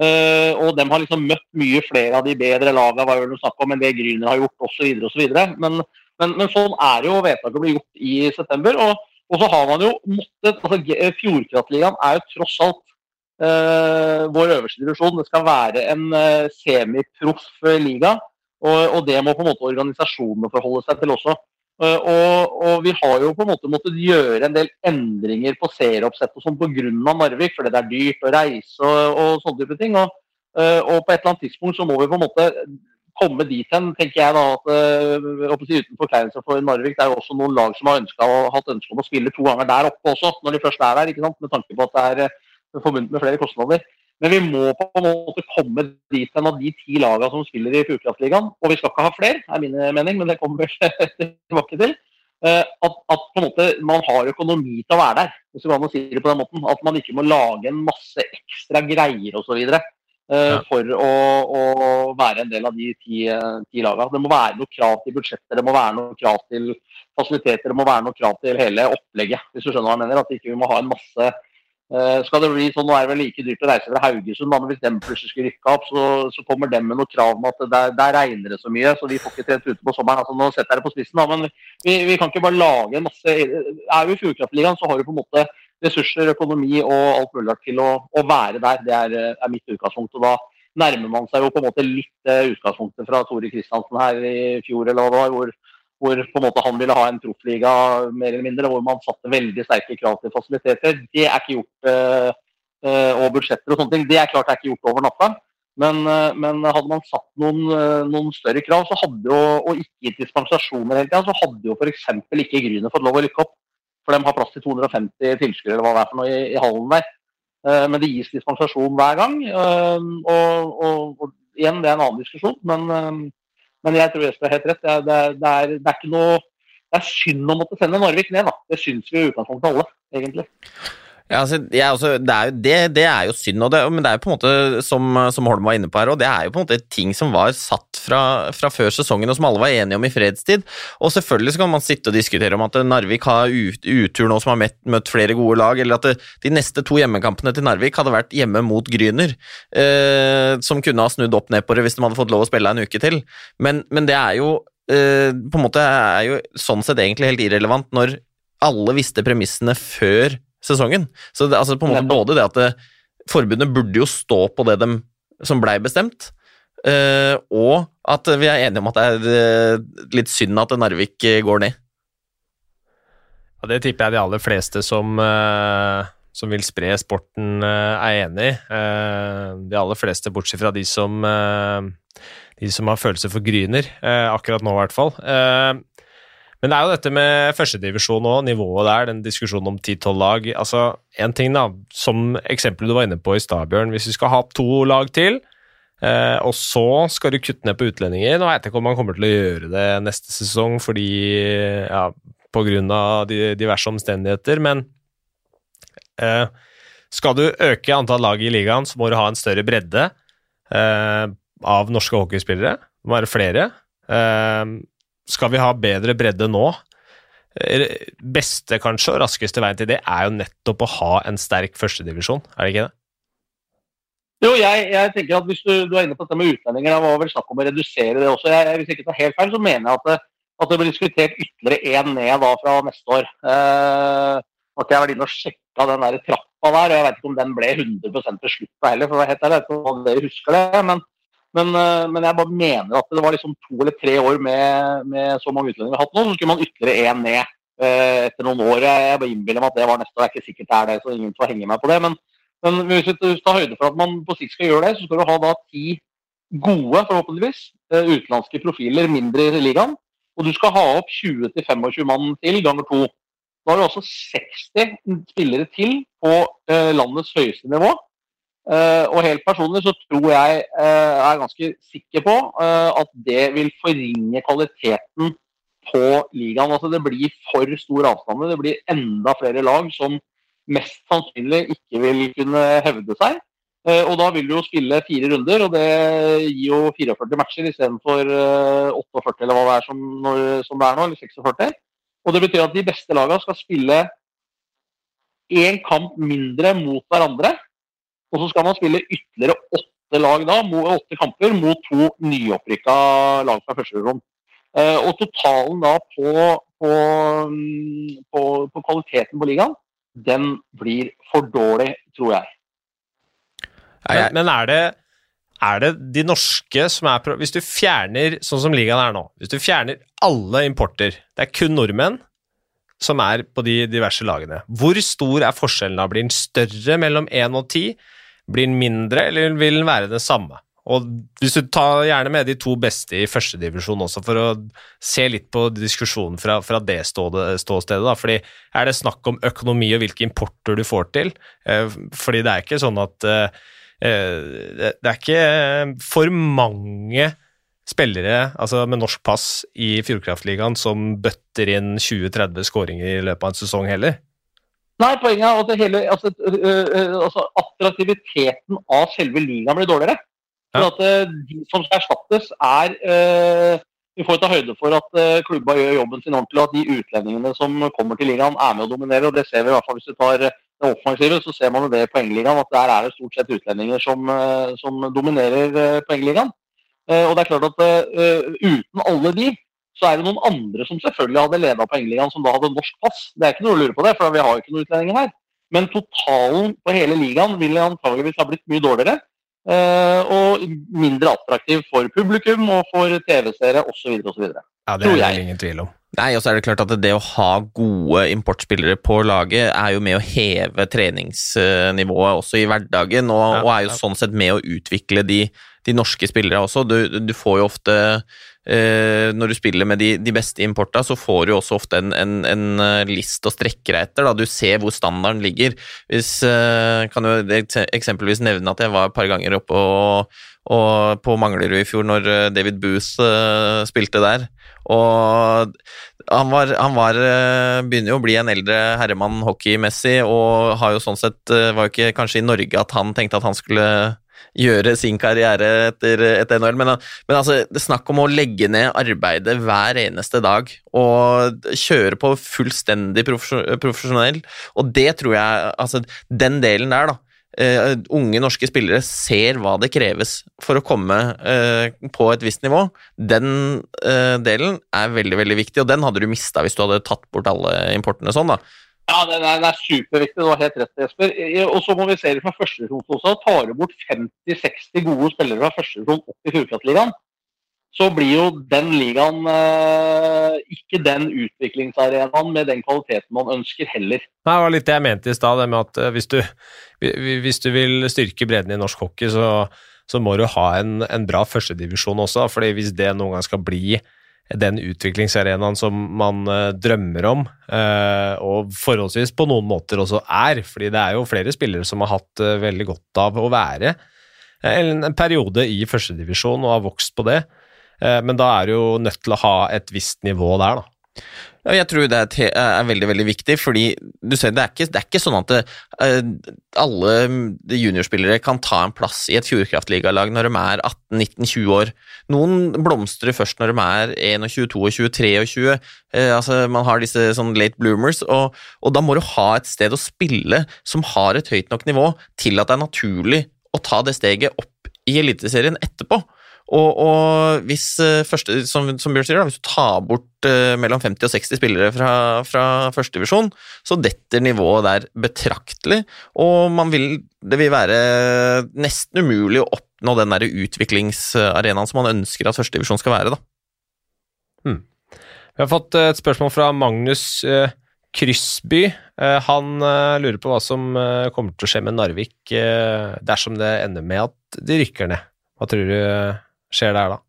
Uh, og de har liksom møtt mye flere av de bedre lagene var det snakk om, enn det Gryner har gjort osv. osv. Men, men, men sånn er jo vedtaket blir gjort i september. Og, og, så har man jo måttet altså Fjordkraftligaen er jo tross alt uh, vår øverste divisjon. Det skal være en uh, semiproff liga. Og, og, det må på en måte organisasjonene forholde seg til også. Eh, og, og, vi har jo på en måte måttet gjøre en del endringer på serieoppsett og sånn pga. Narvik, fordi det er dyrt å reise og, og sånne type ting. Og, eh, og, på et eller annet tidspunkt så må vi på en måte komme dit hen, tenker jeg da, at uh, uten forkleinelse for Narvik, det er jo også noen lag som har ønsket, hatt ønske om å spille to ganger der oppe også, når de først er der, ikke sant? med tanke på at det er forbundet med flere kostnader. Men vi må på en måte komme dit hen av de ti lagene som spiller i Fjordkraftligaen, og vi skal ikke ha flere, er min mening, men det kommer vi tilbake til. Eh, at, at, på en måte man har økonomi til å være der, hvis man si det på den måten. At man ikke må lage en masse ekstra greier osv. Uh, ja. for å, å, være en del av de ti, ti lagene. Det må være noe krav til budsjetter, det må være noe krav til fasiliteter, det må være noe krav til hele opplegget. hvis du skjønner hva jeg mener. At ikke vi ikke må ha en masse skal det bli sånn, Nå er det vel like dyrt å reise fra Haugesund, men hvis de plutselig skulle rykke opp, så, så kommer de med noe krav om at der, regner det så mye, så vi får ikke trent ute på sommeren. altså Nå setter jeg det på spissen, da, men vi, vi kan ikke bare lage masse Er vi i Fjordkraftligaen, så har du på en måte ressurser, økonomi og alt mulig til å, å være der. Det er, er, mitt utgangspunkt. og Da nærmer man seg jo på en måte litt uh, utgangspunktet fra Tore Kristiansen her i fjor, eller hva det var, hvor hvor på en måte han ville ha en proffliga mer eller mindre, hvor man satte veldig sterke krav til fasiliteter. Det er ikke gjort, uh, og budsjetter og sånne ting. Det er klart det er ikke gjort over natta. Men, uh, men hadde man satt noen, noen, større krav, så hadde jo, og ikke gitt dispensasjoner hele tida, så hadde jo f.eks. ikke Gryner fått lov å rykke opp. For de har plass til 250 tilskuere eller hva det er for noe i, i hallen der. Men det gis dispensasjon hver gang. Og, og, og, igjen, det er en annen diskusjon. men Men jeg tror Jesper har helt rett. Det er, det, er, det, er, noe Det er synd å måtte sende Narvik ned, da. Det syns vi i utgangspunktet alle, egentlig. Ja, altså, også, det, er jo, det, det, er jo synd, det, men det er jo på en måte som, som, Holm var inne på her, og det er jo på en måte ting som var satt fra, fra, før sesongen, og som alle var enige om i fredstid. Og selvfølgelig så kan man sitte og diskutere om at Narvik har ut, utur nå som har møtt, møtt, flere gode lag, eller at de neste to hjemmekampene til Narvik hadde vært hjemme mot Gryner, eh, som kunne ha snudd opp ned på det hvis de hadde fått lov å spille en uke til. Men, men det er jo eh, på en måte er jo sånn sett egentlig helt irrelevant når alle visste premissene før sesongen. Så det, altså på en måte både det at det, forbundet burde jo stå på det de, som blei bestemt, uh, og at vi er enige om at det er uh, litt synd at Narvik uh, går ned. Ja, Det tipper jeg de aller fleste som, som vil spre sporten, er enig i. De aller fleste, bortsett fra de som, de som har følelser for Gryner, akkurat nå i hvert fall. Men det er jo dette med førstedivisjon og nivået der, den diskusjonen om 10-12 lag. Altså, en ting da, Som eksempelet du var inne på i stad, Bjørn. Hvis vi skal ha to lag til, eh, og så skal du kutte ned på utlendinger Nå vet jeg ikke om man kommer til å gjøre det neste sesong fordi ja, på grunn av diverse omstendigheter, men eh, skal du øke antall lag i ligaen, så må du ha en større bredde eh, av norske hockeyspillere. Det må være flere. Eh, skal vi ha bedre bredde nå? Beste kanskje og raskeste veien til det er jo nettopp å ha en sterk førstedivisjon, er det ikke det? Jo, jeg, jeg, tenker at Hvis du, du, er inne på dette med utlendinger, det var vel snakk om å redusere det også. Jeg, hvis jeg ikke tar helt feil, så mener jeg at det, at det blir diskutert ytterligere én ned da fra neste år. Eh, at jeg vært inne og sjekka den der trappa der, og jeg vet ikke om den ble 100 til slutt heller, for å være helt ærlig, jeg vet ikke om dere husker det. men men, eh, men, jeg bare mener at det var liksom to eller tre år med, med så mange utlendinger vi har hatt nå, så skulle man ytterligere én ned eh, etter noen år. Jeg, bare innbiller meg at det var neste år. Jeg er ikke sikkert det er det, så ingen får henge meg på det. Men, men hvis du tar høyde for at man på sikt skal gjøre det, så skal du ha da ti gode, forhåpentligvis, eh, utenlandske profiler mindre i ligaen. Og du skal ha opp 20-25 mann til ganger to. Da har du også 60 spillere til på landets høyeste nivå. Uh, og helt personlig så tror jeg, uh, er ganske sikker på, uh, at det vil forringe kvaliteten på ligaen. Altså Det blir for store avstander. Det blir enda flere lag som mest sannsynlig ikke vil kunne hevde seg. og da vil du jo spille fire runder, og det gir jo 44 matcher istedenfor 48 eller hva det er som, når, som, det er nå, eller 46. Og det betyr at de beste lagene skal spille én kamp mindre mot hverandre og så skal man spille ytterligere åtte lag da, åtte kamper mot to nyopprykka lag fra første divisjon. Eh, og totalen da på, på, mm, på, på, kvaliteten på ligaen, den blir for dårlig, tror jeg. Men, men er, det, er det de norske som er Hvis du fjerner, sånn som ligaen er nå, hvis du fjerner alle importer, det er kun nordmenn som er på de diverse lagene, hvor stor er forskjellen da? Blir den større mellom 1 og 10? Blir den mindre, eller vil den være det samme? Og hvis du tar gjerne med de to beste i førstedivisjon også, for å se litt på diskusjonen fra, fra det ståstedet, da. Fordi er det snakk om økonomi og hvilke importer du får til? Eh, fordi det er ikke sånn at eh, eh, Det er ikke for mange spillere altså med norsk pass i Fjordkraftligaen som bøtter inn 20-30 skåringer i løpet av en sesong heller. Nei, poenget er at hele, altså, altså, attraktiviteten av selve ligaen blir dårligere. For at De som skal erstattes, er Vi får ta høyde for at klubba gjør jobben sin ordentlig, og at de utlendingene som kommer til ligaen, er med å dominere. og Det ser vi i hvert fall hvis du tar det offensive, så ser man det i poengligaen. At der er det stort sett utlendinger som, som dominerer poengligaen. Og det er klart at uten alle de, så er det noen andre som selvfølgelig hadde leda poengligaen, som da hadde norsk pass. Det er ikke noe å lure på det, for vi har jo ikke noen utlendinger her. Men totalen på hele ligaen ville antageligvis ha blitt mye dårligere. Eh, og mindre attraktiv for publikum og for TV-seere osv. osv. Ja, det er det ingen tvil om. Nei, og så er det klart at det å ha gode importspillere på laget er jo med å heve treningsnivået også i hverdagen, og, ja, og er jo sånn sett med å utvikle de, de norske spillere også. Du, du, får jo ofte eh, Når du spiller med de, de beste importa, så får du også ofte en, en, en eh, list å strekke deg etter. Da. Du ser hvor standarden ligger. Hvis, eh, kan du eksempelvis nevne at jeg var et par ganger oppe og, og på Manglerud i fjor når eh, David Booth eh, spilte der. Og han, var, han var, uh, begynner jo å bli en eldre herremann hockeymessig, og har jo sånn sett var jo ikke kanskje i Norge at han tenkte at han skulle gjøre sin karriere etter, etter NHL. Men, men altså, det er snakk om å legge ned arbeidet hver eneste dag og kjøre på fullstendig profesjonell. Og det tror jeg Altså, den delen der, da. Uh, unge norske spillere ser hva det kreves for å komme uh, på et visst nivå. Den uh, delen er veldig veldig viktig, og den hadde du mista hvis du hadde tatt bort alle importene sånn. da. Ja, den er, den er, superviktig. Du har helt rett, Jesper. Og så må vi se det fra førstedivisjon også. Tar du bort 50-60 gode spillere fra førstedivisjon opp i Fjordkraftligaen, så blir jo den ligaen eh, ikke den utviklingsarenaen med den kvaliteten man ønsker, heller. Nei, Det var litt det jeg mente i stad, det med at eh, hvis du, hvis du, vil styrke bredden i norsk hockey, så, så må du ha en, en bra førstedivisjon også. fordi hvis det noen gang skal bli den utviklingsarenaen som man uh, drømmer om, uh, og forholdsvis på noen måter også er. fordi det er jo flere spillere som har hatt uh, veldig godt av å være en periode i førstedivisjon og har vokst på det. men da er du jo nødt til å ha et visst nivå der, da. Jeg tror det er, er, veldig veldig viktig, fordi du ser, det, er ikke, det er ikke sånn at det, uh, alle juniorspillere kan ta en plass i et Fjordkraftligalag når de er 18-19-20 år. Noen blomstrer først når de er 21, 22, 23. og altså, man har disse sånn late bloomers, og, og da må du ha et sted å spille som har et høyt nok nivå til at det er naturlig å ta det steget opp i Eliteserien etterpå. Og, og hvis, eh, første, som, som Bjørn sier, da, hvis du tar bort uh, mellom 50 og 60 spillere fra, fra førstedivisjon, så detter nivået der betraktelig, og vil, det vil være nesten umulig å oppnå den der utviklingsarenaen som man ønsker at førstedivisjon skal være. da. Hmm. Vi har fått et spørsmål fra Magnus uh, Kryssby. Uh, han lurer på hva som kommer til å skje med Narvik dersom det ender med at de rykker ned. Hva tror du? Skjer der da?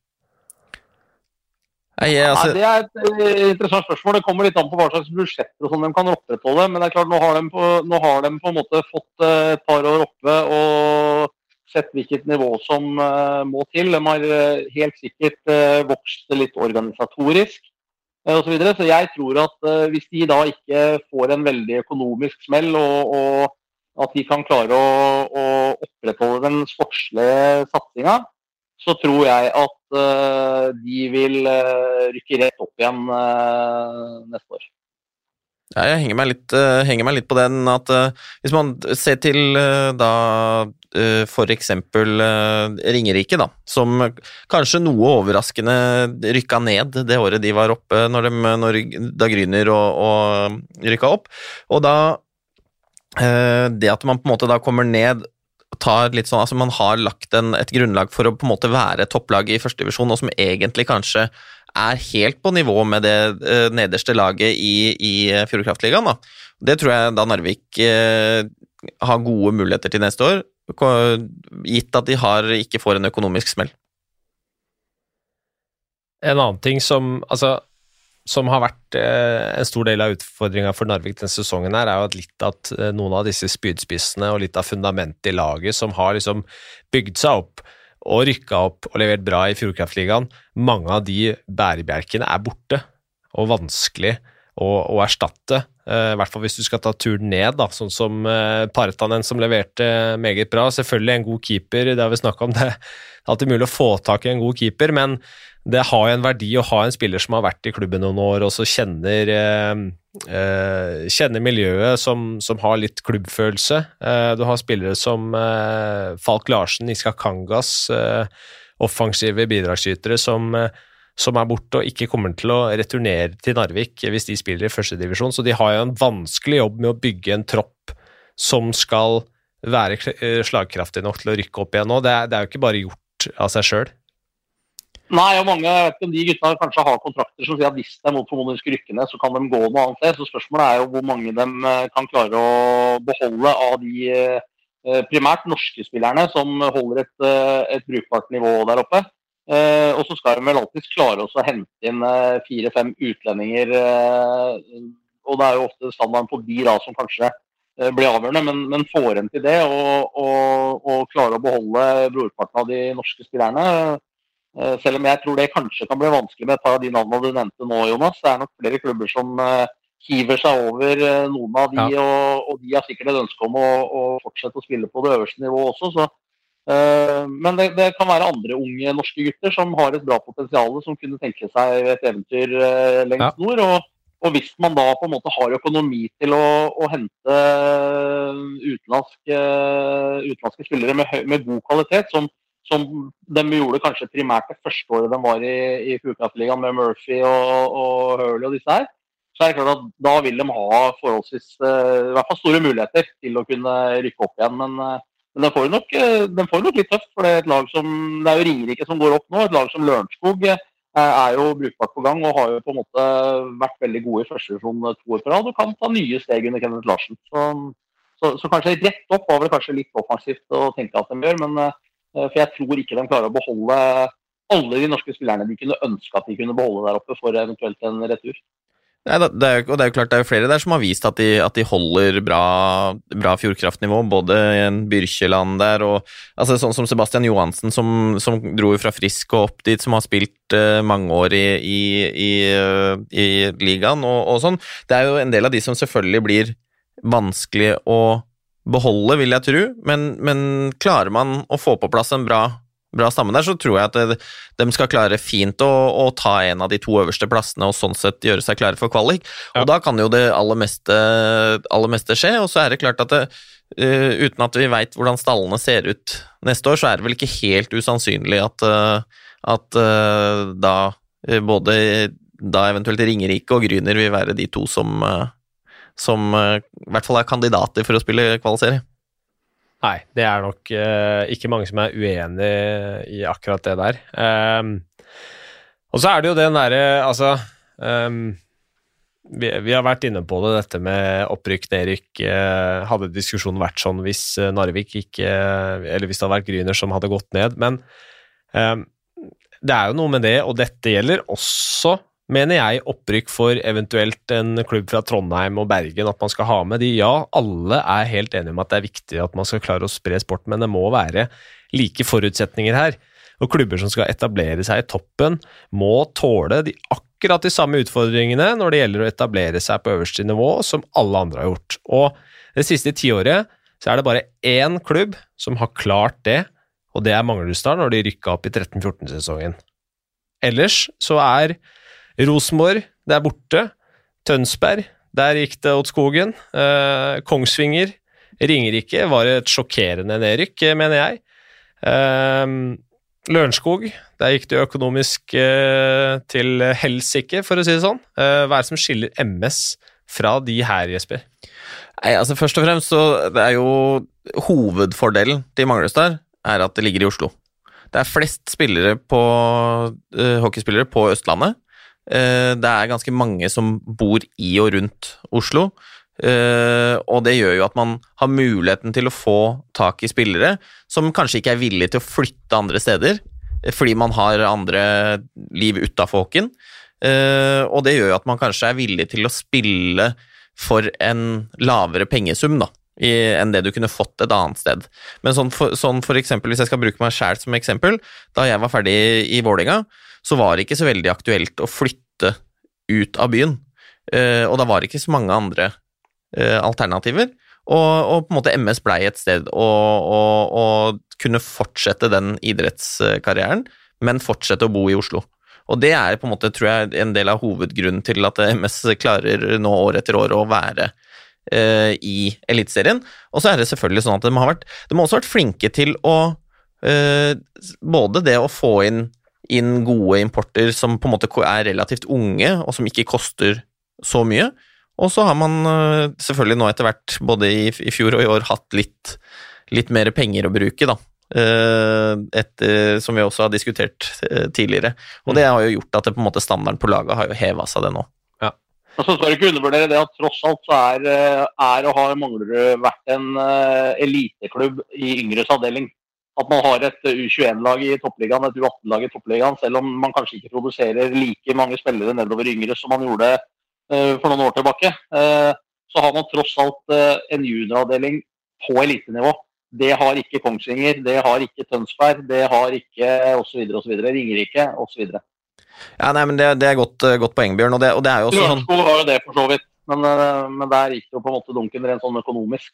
Nei, altså... Nei, det er et uh, interessant spørsmål. Det kommer litt an på hva slags budsjetter og sånn de kan opprettholde. Men det er klart, nå har de på, har de på en måte fått uh, et par år oppe og sett hvilket nivå som uh, må til. De har helt sikkert vokst litt organisatorisk osv. Så, videre. så jeg tror at hvis de da ikke får en veldig økonomisk smell, og, og at de kan klare å, å opprettholde den sportslige satsinga, så tror jeg at uh, de vil uh, rykke rett opp igjen uh, neste år. Ja, jeg henger meg, litt, henger meg litt, på den at hvis man ser til da for eksempel Ringerike, da, som kanskje noe overraskende rykka ned det året de var oppe, når de, når, da Gryner og, og rykka opp. Og da Det at man på en måte da kommer ned tar litt sånn, altså Man har lagt en, et grunnlag for å på en måte være topplaget i førstedivisjon, og som egentlig kanskje er helt på nivå med det uh, nederste laget i, i eh, Fjordkraftligaen. Det tror jeg da Narvik eh, har gode muligheter til neste år, gitt at de har, ikke får en økonomisk smell. En annen ting som Altså, som har vært eh, en stor del av utfordringa for Narvik denne sesongen, her, er jo at litt at eh, noen av disse spydspissene og litt av fundamentet i laget som har liksom bygd seg opp og rykka opp og levert bra i Fjordkraftligaen, mange av de bærebjelkene er borte og vanskelig å, å erstatte. Uh, I hvert fall hvis du skal ta turen ned, da, sånn som uh, Partanen som leverte meget bra. Selvfølgelig en god keeper, det har vi snakka om. Det er alltid mulig å få tak i en god keeper, men det har jo en verdi å ha en spiller som har vært i klubben noen år, og så kjenner, eh, eh, kjenner miljøet, som, som, har litt klubbfølelse. Eh, du har spillere som eh, Falk Larsen, Iska Kangas, eh, offensive bidragsytere som, eh, som, er borte og ikke kommer til å returnere til Narvik hvis de spiller i førstedivisjon. Så de har jo en vanskelig jobb med å bygge en tropp som skal være slagkraftig nok til å rykke opp igjen nå. Det er, det er jo ikke bare gjort av seg sjøl. Nei, og mange jeg vet ikke om de gutta kanskje har kontrakter som sier at hvis de mot formodning skulle rykke ned, så kan de gå noe annet sted. Så spørsmålet er jo hvor mange de eh, kan klare å beholde av de eh, primært norske spillerne som holder et, eh, et brukbart nivå der oppe. Og så skal de vel alltids klare å hente inn fire-fem utlendinger. Og det er jo ofte standarden på de da som kanskje blir avgjørende, men, men får en til det og, og, og klare å beholde brorparten av de norske spillerne Eh, selv om jeg tror det kanskje kan bli vanskelig med et par av de navnene du nevnte nå, Jonas. Det er nok flere klubber som eh, hiver seg over eh, noen av de, ja. og, og, de har sikkert et ønske om å, å, fortsette å spille på det øverste nivået også. Så, men det, det, kan være andre unge norske gutter som har et bra potensial, som kunne tenke seg et eventyr uh, lengst ja. nord. Og, og, hvis man da på en måte har økonomi til å, å hente utenlandske, utenlandske spillere med, med, god kvalitet, som som de gjorde kanskje primært det første året de var i, i Fukatt-ligaen med Murphy og, og Hurley og disse her, så er det klart at da vil de ha forholdsvis i hvert fall store muligheter til å kunne rykke opp igjen. Men, men den får nok, uh, får nok litt tøft, for det er et lag som det er jo Ringerike som går opp nå. Et lag som Lørenskog er jo brukbart på gang og har jo på en måte vært veldig gode i første divisjon to år på rad og kan ta nye steg under Kenneth Larsen. Så, så, så, kanskje rett opp var vel kanskje litt offensivt å tenke at de gjør, men Eh, for jeg tror ikke de klarer å beholde alle de norske spillerne de kunne ønske at de kunne beholde der oppe for eventuelt en retur. Nei, det er, og det er jo klart det er flere der som har vist at de, at de holder bra, bra fjordkraftnivå. Både en Byrkjeland der og altså sånn som Sebastian Johansen, som, som dro fra Frisk og opp dit, som har spilt uh, mange år i, i, i, uh, i ligaen og, og, sånn. Det er jo en del av de som selvfølgelig blir vanskelig å beholde, vil jeg tro, men, men, klarer man å få på plass en bra, bra stamme der, så tror jeg at de skal klare fint å, å, ta en av de to øverste plassene og sånn sett gjøre seg klare for kvalik. Ja. Og da kan jo det aller meste, aller meste skje, og så er det klart at det, uh, uten at vi veit hvordan stallene ser ut neste år, så er det vel ikke helt usannsynlig at, uh, at uh, da både da eventuelt Ringerike og Gryner vil være de to som som i hvert fall er kandidater for å spille kvalifisering. Nei, det er nok uh, ikke mange som er uenig i akkurat det der. Um, og så er det jo den derre Altså um, vi, vi, har vært inne på det, dette med opprykk, nedrykk. Uh, hadde diskusjonen vært sånn hvis Narvik ikke Eller hvis det hadde vært Gryner som hadde gått ned. Men um, det er jo noe med det, og dette gjelder også mener jeg, opprykk for eventuelt en klubb fra Trondheim og Bergen, at man skal ha med de. Ja, alle er helt enige om at det er viktig at man skal klare å spre sport, men det må være like forutsetninger her. Og klubber som skal etablere seg i toppen, må tåle de akkurat de samme utfordringene når det gjelder å etablere seg på øverste nivå, som alle andre har gjort. Og det siste tiåret så er det bare én klubb som har klart det, og det er Manglerudstad når de rykka opp i 13-14-sesongen. Ellers så er Rosenborg, det er borte. Tønsberg, der gikk det åt skogen. Eh, Kongsvinger, Ringerike var et sjokkerende nedrykk, mener jeg. Eh, Lørenskog, der gikk det økonomisk eh, til helsike, for å si det sånn. Eh, hva er det som skiller MS fra de her, Jesper? Nei, altså Først og fremst så det er jo hovedfordelen til Manglerudstad er at det ligger i Oslo. Det er flest spillere på, uh, hockeyspillere på Østlandet. Eh, det er ganske mange som bor i og rundt Oslo. Uh, og det gjør jo at man har muligheten til å få tak i spillere som kanskje ikke er villige til å flytte andre steder, eh, fordi man har andre liv utafor Håken. Og det gjør jo at man kanskje er villig til å spille for en lavere pengesum, da, enn det du kunne fått et annet sted. Men sånn for, sånn for eksempel, hvis jeg skal bruke meg sjæl som eksempel, da jeg var ferdig i Vålerenga, så var det ikke så veldig aktuelt å flytte ut av byen. Uh, og da var det ikke så mange andre uh, alternativer. Og, og, på en måte MS blei et sted å, å, å, kunne fortsette den idrettskarrieren, men fortsette å bo i Oslo. Og det er på en måte, tror jeg, en del av hovedgrunnen til at MS klarer nå år etter år å være eh, i Eliteserien. Og så er det selvfølgelig sånn at de har vært De har også vært flinke til å Både det å få inn inn gode importer som på en måte er relativt unge, og som ikke koster så mye. Og så har man selvfølgelig nå etter hvert, både i, i fjor og i år, hatt litt, litt mer penger å bruke, da. Et, som vi også har diskutert tidligere. Og det har jo gjort at det, på en måte standarden på laget har jo heva seg, det nå. Ja. Og så skal du ikke undervurdere det at tross alt så er, er og har Manglerud vært en eliteklubb i yngres avdeling at man har et U21-lag i toppligaen, et U18-lag i toppligaen, selv om man kanskje ikke produserer like mange spillere nedover yngre som man gjorde uh, for noen år tilbake. Uh, så har man tross alt en junioravdeling på elitenivå. Det har ikke Kongsvinger, det har ikke Tønsberg, det har ikke osv. osv. Ringerike osv. Ja, nei, men det, det er godt, godt poeng, Bjørn. Og det, og det er jo også sånn... har jo det, for så vidt. Men, men der gikk det jo på en måte dunken rent sånn økonomisk.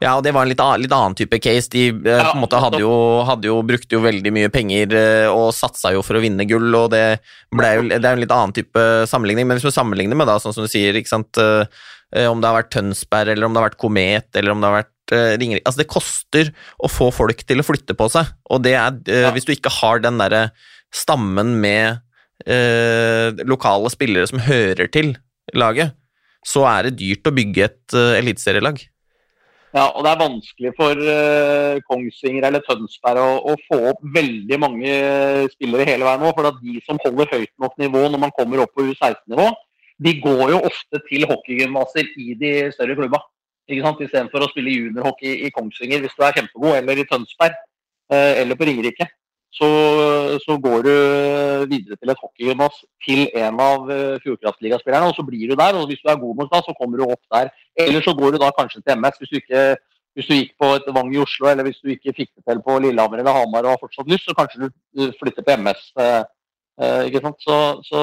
Ja, og det var en litt, litt annen type case. De eh, ja, hadde jo, hadde jo, brukte jo veldig mye penger eh, og satsa jo for å vinne gull, og det, jo, det er en litt annen type sammenligning. Men hvis du sammenligner med da, sånn som du sier, sant, eh, om det har vært Tønsberg, eller om det har vært Komet, eller om det har vært Ringerike Altså, det koster å få folk til å flytte på seg, og det er ja. Hvis du ikke har den derre stammen med eh, lokale spillere som hører til laget, så er det dyrt å bygge et uh, eliteserielag. Ja, og det er vanskelig for uh, Kongsvinger eller Tønsberg å, å, få opp veldig mange spillere hele veien nå. For at de som holder høyt nok nivå når man kommer opp på U16-nivå, de går jo ofte til hockeygymnaser i de større klubba. Ikke sant? Istedenfor å spille juniorhockey i Kongsvinger hvis du er kjempegod, eller i Tønsberg, uh, eller på Ringerike så, så, går du videre til et hockeygymnas til en av uh, Fjordkraftligaspillerne, og så blir du der. og Hvis du er god mot da, så kommer du opp der. Eller så går du da kanskje til MS. Hvis du, ikke, hvis du gikk på et Vang i Oslo, eller hvis du ikke fikk det til på Lillehammer eller Hamar og har fortsatt lyst, så kanskje du flytter på MS. Uh, ikke sant? Så, så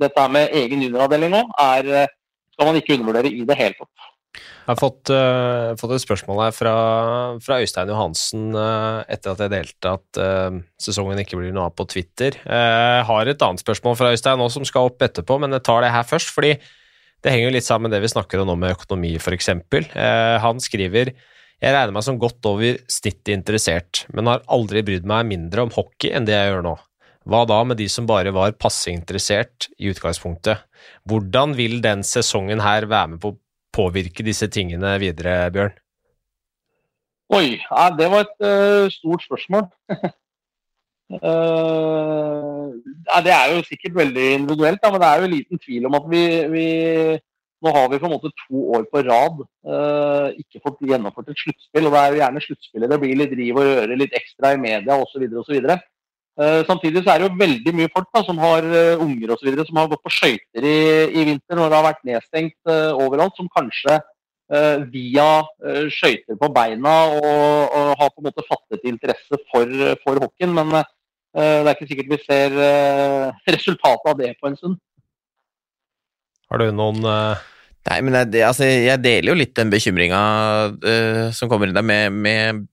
dette med egen junioravdeling nå er, skal man ikke undervurdere i det hele tatt. Jeg har fått, uh, fått, et spørsmål her fra, fra Øystein Johansen uh, etter at jeg delte at uh, sesongen ikke blir noe av på Twitter. Jeg har et annet spørsmål fra Øystein nå som skal opp etterpå, men jeg tar det her først. fordi det henger jo litt sammen med det vi snakker om nå med økonomi, f.eks. Han skriver jeg regner meg som godt over snittet interessert, men har aldri brydd meg mindre om hockey enn det jeg gjør nå. Hva da med de som bare var passe interessert i utgangspunktet? Hvordan vil den sesongen her være med på påvirke disse tingene videre, Bjørn? Oi, ja, det var et uh, stort spørsmål. uh, ja, det er jo sikkert veldig individuelt, da, men det er jo liten tvil om at vi, vi, Nå har vi på en måte to år på rad uh, ikke fått gjennomført et sluttspill. og Det er jo gjerne sluttspillet det blir litt riv og røre, litt ekstra i media osv. osv. Uh, samtidig så er det jo veldig mye folk da, som har uh, unger og så videre, som har gått på skøyter i, i, vinter når det har vært nedstengt uh, overalt, som kanskje uh, via skøyter på beina og, og, har på en måte fattet interesse for, for hockeyen. Men det er ikke sikkert vi ser resultatet av det på en stund. Har du noen Nei, men jeg, altså, jeg deler jo litt den bekymringa som kommer inn der med, med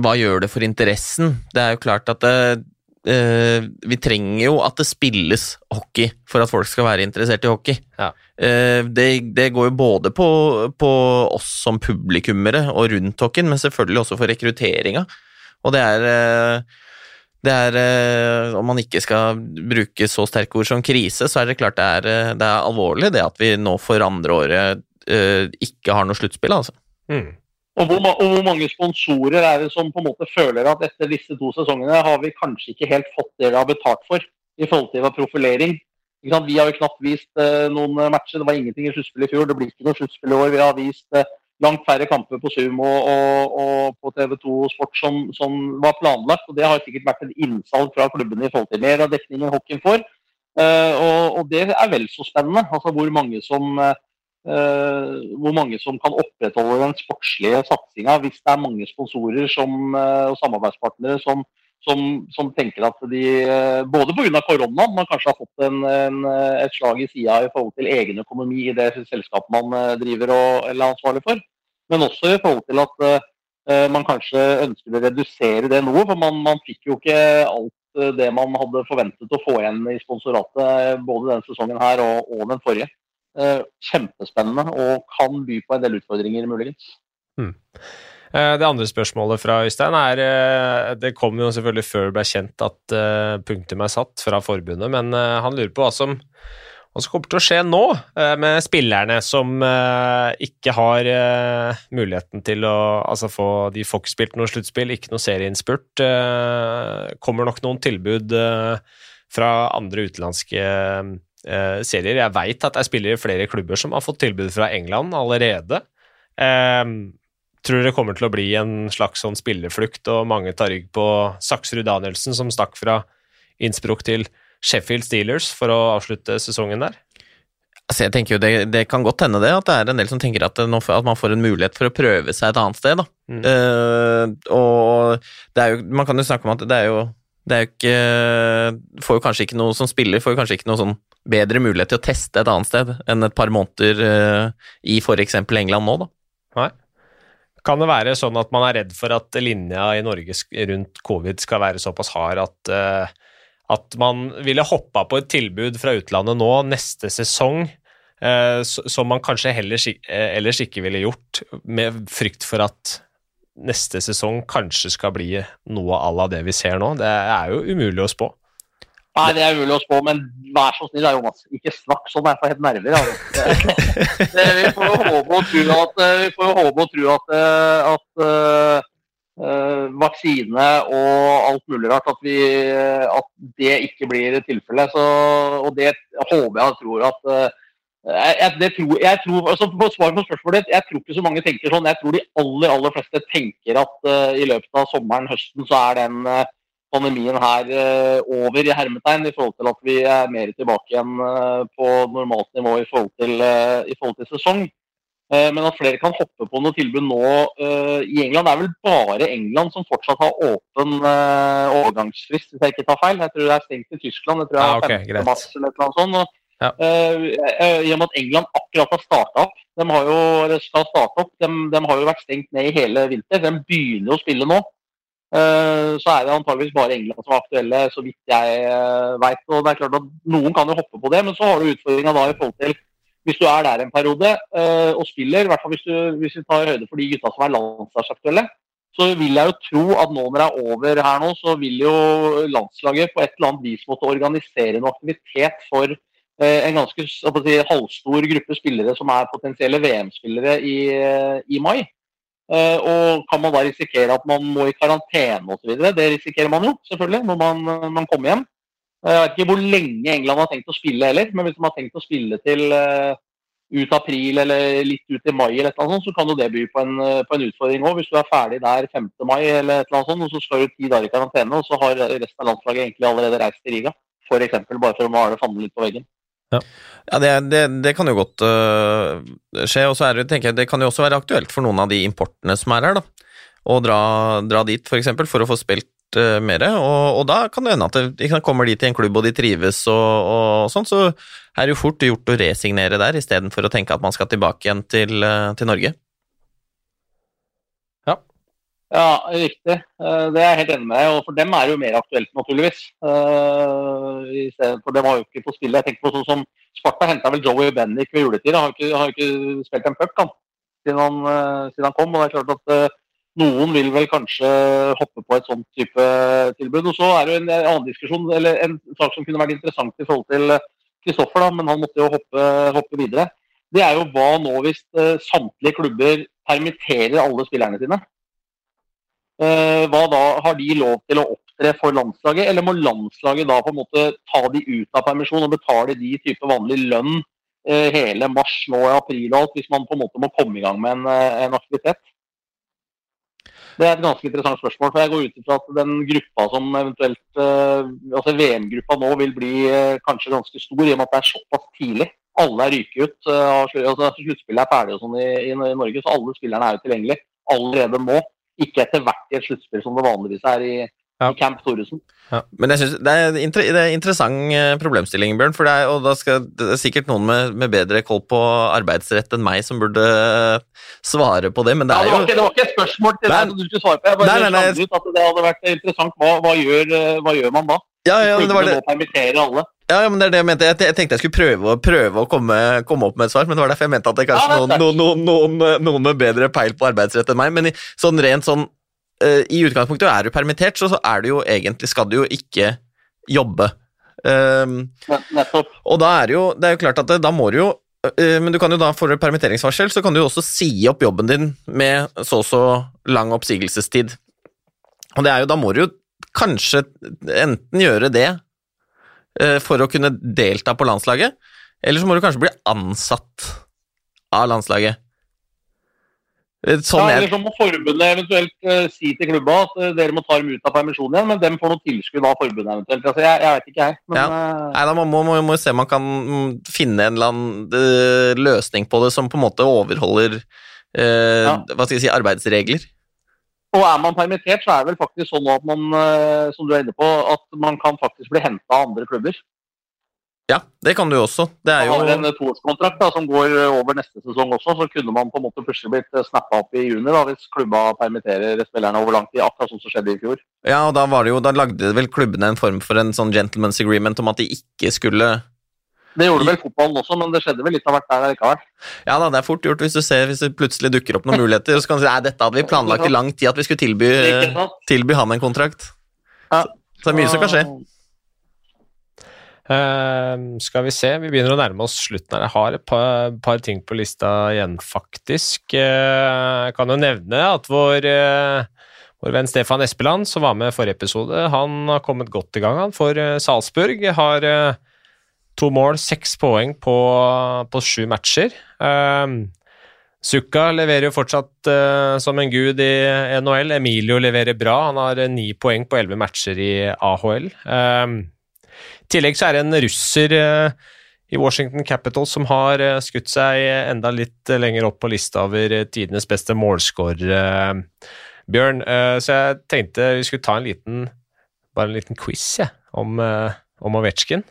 hva gjør det for interessen? Det er jo klart at det, Uh, vi trenger jo at det spilles hockey for at folk skal være interessert i hockey. Ja. Uh, det, det, går jo både på, på, oss som publikummere og rundt hockeyen, men selvfølgelig også for rekrutteringa. Og det er, uh, det er Om man ikke skal bruke så sterke ord som krise, så er det klart det er, det er alvorlig det at vi nå for andre året ikke har noe sluttspill, altså. Mm. Og hvor, og hvor, mange sponsorer er det som på en måte føler at etter disse to sesongene har vi kanskje ikke helt fått det vi har betalt for i forhold til profilering. Vi har jo knapt vist uh, noen matcher. Det var ingenting i sluttspillet i fjor. Det blir ikke noe sluttspill i år. Vi har vist uh, langt færre kamper på Sumo og, og på TV2 Sport som, som, var planlagt. og Det har sikkert vært et innsalg fra klubbene i forhold til mer av dekningen hockeyen får. Uh, og, og, det er vel så spennende. altså Hvor mange som Uh, hvor mange som kan opprettholde den sportslige satsinga hvis det er mange sponsorer som, uh, og samarbeidspartnere som, som, som, tenker at de uh, både pga. koronaen man kanskje har fått en, en, et slag i sida i forhold til egen økonomi i det selskapet man driver og, er ansvarlig for, men også i forhold til at man kanskje ønsker å redusere det noe. For man, man fikk jo ikke alt det man hadde forventet å få igjen i sponsoratet både denne sesongen her og, og den forrige. Eh, kjempespennende og kan by på en del utfordringer, muligens. Hmm. Det andre spørsmålet fra Øystein er eh, Det kom jo selvfølgelig før det ble kjent at punktum er satt fra forbundet, men han lurer på hva som Hva som kommer til å skje nå med spillerne som ikke har muligheten til å altså få De får ikke spilt noe sluttspill, ikke noe serieinnspurt. Kommer nok noen tilbud fra andre utenlandske serier. Jeg veit at jeg spiller i flere klubber som har fått tilbud fra England allerede. Tror det kommer til å bli en slags sånn spillerflukt, og mange tar rygg på Saksrud Danielsen, som stakk fra Innsbruck til Sheffield Steelers for å avslutte sesongen der? Altså jeg tenker jo det, det, kan godt hende det, at det er en del som tenker at, nå, at man får en mulighet for å prøve seg et annet sted. da. Mm. Uh, og det er jo, man kan jo snakke om at det er jo det er jo ikke Får jo kanskje ikke noe som spiller, får jo kanskje ikke noe sånn bedre mulighet til å teste et annet sted enn et par måneder uh, i f.eks. England nå, da. Nei. Kan det være sånn at man er redd for at linja i Norge rundt covid skal være såpass hard at uh, at man ville hoppa på et tilbud fra utlandet nå neste sesong, eh, som man kanskje heller, eh, ellers ikke ville gjort, med frykt for at neste sesong kanskje skal bli noe à la det vi ser nå. Det er jo umulig å spå. Nei, det er umulig å spå, men vær så snill, Jonas. Ikke snakk sånn, jeg får helt nerver. Altså. vi får jo håpe og tro at, vi får håpe og tro at, at Uh, vaksine og alt mulig rart. At, vi, at det ikke blir tilfellet. Og det håper jeg og tror at uh, jeg, tror, jeg tror, altså på svar på spørsmålet jeg tror ikke så mange tenker sånn. Jeg tror de aller aller fleste tenker at uh, i løpet av sommeren, høsten, så er den pandemien her over i hermetegn, i forhold til at vi er mer tilbake igjen på normalt nivå i forhold til, i forhold til sesong. Men at flere kan hoppe på noe tilbud nå uh, i England. Det er vel bare England som fortsatt har åpen uh, overgangsfrist, hvis jeg ikke tar feil. Jeg tror det er stengt i Tyskland. Jeg tror det er ah, okay, mars eller noe sånt. Og, ja. uh, I og med at England akkurat har starta opp, de har jo, skal opp, de, de, har jo vært stengt ned i hele vinter. De begynner å spille nå. Så er det antageligvis bare England som er aktuelle, så vidt jeg veit. Det er klart at noen kan jo hoppe på det, men så har du utfordringa da i forhold til hvis du er der en periode og spiller, i hvert fall hvis, du, hvis vi tar høyde for de gutta som er landslagsaktuelle, så vil jeg jo tro at nå når det er over her nå, så vil jo landslaget på et eller annet vis måtte organisere en aktivitet for en ganske si, halvstor gruppe spillere som er potensielle VM-spillere i, uh, i mai. og kan man da risikere at man må i karantene osv.? Det risikerer man jo selvfølgelig når man, man kommer hjem. Jeg vet ikke hvor lenge England har tenkt å spille heller, men hvis de har tenkt å spille til ut april eller litt ut i mai, eller noe sånt, så kan jo det by på en, eh, på en utfordring òg. Hvis du er ferdig der 5. mai, eller et eller annet sånt, og så skal du ti dager i karantene, og så har resten av landslaget egentlig allerede reist til Riga. F.eks. bare for å male fanden litt på veggen. Ja, ja det, det, det, kan jo godt uh, skje. og så er tenker jeg, det kan jo også være aktuelt for noen av de importene som er her, da. Å dra, dra dit, for, eksempel, for å få spilt uh, mer. Og, og, da kan det hende at de kommer de til en klubb og de trives og, og sånn, så er det jo fort gjort å resignere der, istedenfor å tenke at man skal tilbake igjen til, uh, til Norge. Ja. riktig. Uh, det er jeg helt enig med deg og For dem er det jo mer aktuelt, naturligvis. For dem har jo ikke på spillet. Jeg tenker på sånn som Sparta henta vel Joey Bennick ved juletid. Han har ikke, ikke spilt en puck siden han, siden han kom. og det er klart at noen vil vel kanskje hoppe på et sånt type tilbud. Og så er det jo en annen diskusjon, eller en sak som kunne vært interessant i forhold til Kristoffer, men han måtte jo hoppe, hoppe, videre. Det er jo hva nå hvis samtlige klubber permitterer alle spillerne sine? Uh, hva da? Har de lov til å opptre for landslaget, eller må landslaget da på en måte ta de ut av permisjon og betale de type vanlig lønn uh, hele mars, nå i april og alt, hvis man på en måte må komme i gang med en, en aktivitet? Det er et ganske interessant spørsmål. for Jeg går ut ifra at den gruppa som eventuelt Altså VM-gruppa nå vil bli kanskje ganske stor, i og med at det er såpass tidlig. Alle er ryket ut. Altså Sluttspillet er ferdig og sånn i, i, Norge, så alle spillerne er jo tilgjengelige allerede nå. Ikke etter hvert i et sluttspill som det vanligvis er i, ja. i Camp Thoresen. Ja. Men jeg synes det er en inter interessant eh, problemstilling, Bjørn. For det er, og da skal, det er sikkert noen med, med, bedre koll på arbeidsrett enn meg som burde eh, svare på det, men det er ja, det var ikke, det var ikke et spørsmål til deg som du skulle svare på. Jeg bare nei, nei, nei. ut at det hadde vært interessant. Hva, hva, gjør, eh, hva gjør, man da? Ja, ja, det var det. alle. Ja, ja, men det er det jeg mente. Jeg, tenkte jeg skulle prøve, prøve å komme, komme, opp med et svar, men det var derfor jeg mente at det kanskje ja, noen, noen, noen, noen, med bedre peil på arbeidsrett enn meg. Men sånn rent sånn i utgangspunktet er du permittert, så, så er du jo egentlig skal du jo ikke jobbe. Um, og da er det jo, det er jo klart at det, da må du jo øh, Men du kan jo da, for permitteringsvarsel, så kan du jo også si opp jobben din med så og så lang oppsigelsestid. Og det er jo, da må du jo kanskje enten gjøre det øh, for å kunne delta på landslaget, eller så må du kanskje bli ansatt av landslaget. Eh, Sånn ja, eller så må forbundet eventuelt uh, si til klubba at uh, dere må ta dem ut av permisjon igjen, men dem får noe tilskudd av forbundet eventuelt. Altså, jeg, jeg vet ikke, jeg. Men, ja. Nei, da må må, må, må se om man kan mm, finne en eller annen uh, løsning på det som på en måte overholder Ja. hva skal jeg si, arbeidsregler. Og er man permittert, så er det vel faktisk sånn at man, som du er inne på, at man kan faktisk bli henta av andre klubber. Ja, det kan du jo også. Det er Man har jo en eh, toårskontrakt da, som går eh, over neste sesong også, så kunne man på en måte plutselig blitt snappa opp i juni da, hvis klubba permitterer spillerne over lang tid, akkurat sånn som skjedde i fjor. Ja, og da var det jo Da lagde vel klubbene en form for en sånn gentleman's agreement om at de ikke skulle Det gjorde vel fotballen også, men det skjedde vel litt av hvert der likevel. Ja da, det er fort gjort hvis du ser hvis det plutselig dukker opp noen muligheter, så kan du si nei, dette hadde vi planlagt i lang tid at vi skulle tilby, tilby han en kontrakt. Ja. Så det er mye som kan skje. Eh, skal vi se, vi begynner å nærme oss slutten her. Jeg har et par, par ting på lista igjen, faktisk. Eh, jeg kan jo nevne at vår, eh, vår venn Stefan Espeland, som var med i forrige episode, han har kommet godt i gang han, for eh, Salzburg. Har eh, to mål, seks poeng på, på sju matcher. Eh, Sukka leverer jo fortsatt eh, som en gud i NHL. Emilio leverer bra. Han har eh, ni poeng på elleve matcher i AHL. Eh, i tillegg så er det en russer eh, i Washington Capital som har eh, skutt seg enda litt eh, lenger opp på lista over tidenes beste målskårere, Bjørn. Så jeg tenkte vi skulle ta en liten bare en liten quiz ja, om, om Ovetsjkin.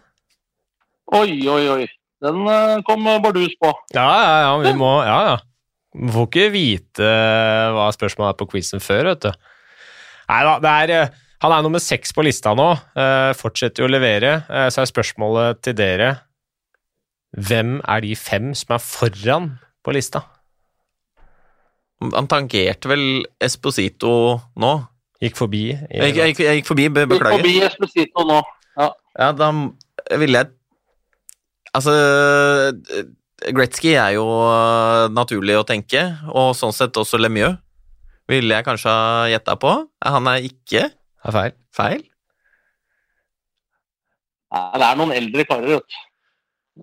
Oi, oi, oi. Den kom bardus på. Ja, ja, ja, vi må Ja, ja. Vi får ikke vite hva spørsmålet er på quizen før, vet du. Nei da, det er Han er nummer seks på lista nå. eh, Fortsetter jo å levere. Eh, Så er spørsmålet til dere Hvem er de fem som er foran på lista? Han tangerte vel Esposito nå? Gikk forbi. Jeg, gikk- jeg, gikk- jeg gikk forbi, be, Gikk forbi Esposito nå. Ja, da ville jeg Altså Gretzky er jo øh, naturlig å tenke, og sånn sett også Lemieux. Ville jeg kanskje ha gjetta på. Han er ikke Det er feil. feil. Nei, det er noen eldre karer, vet du.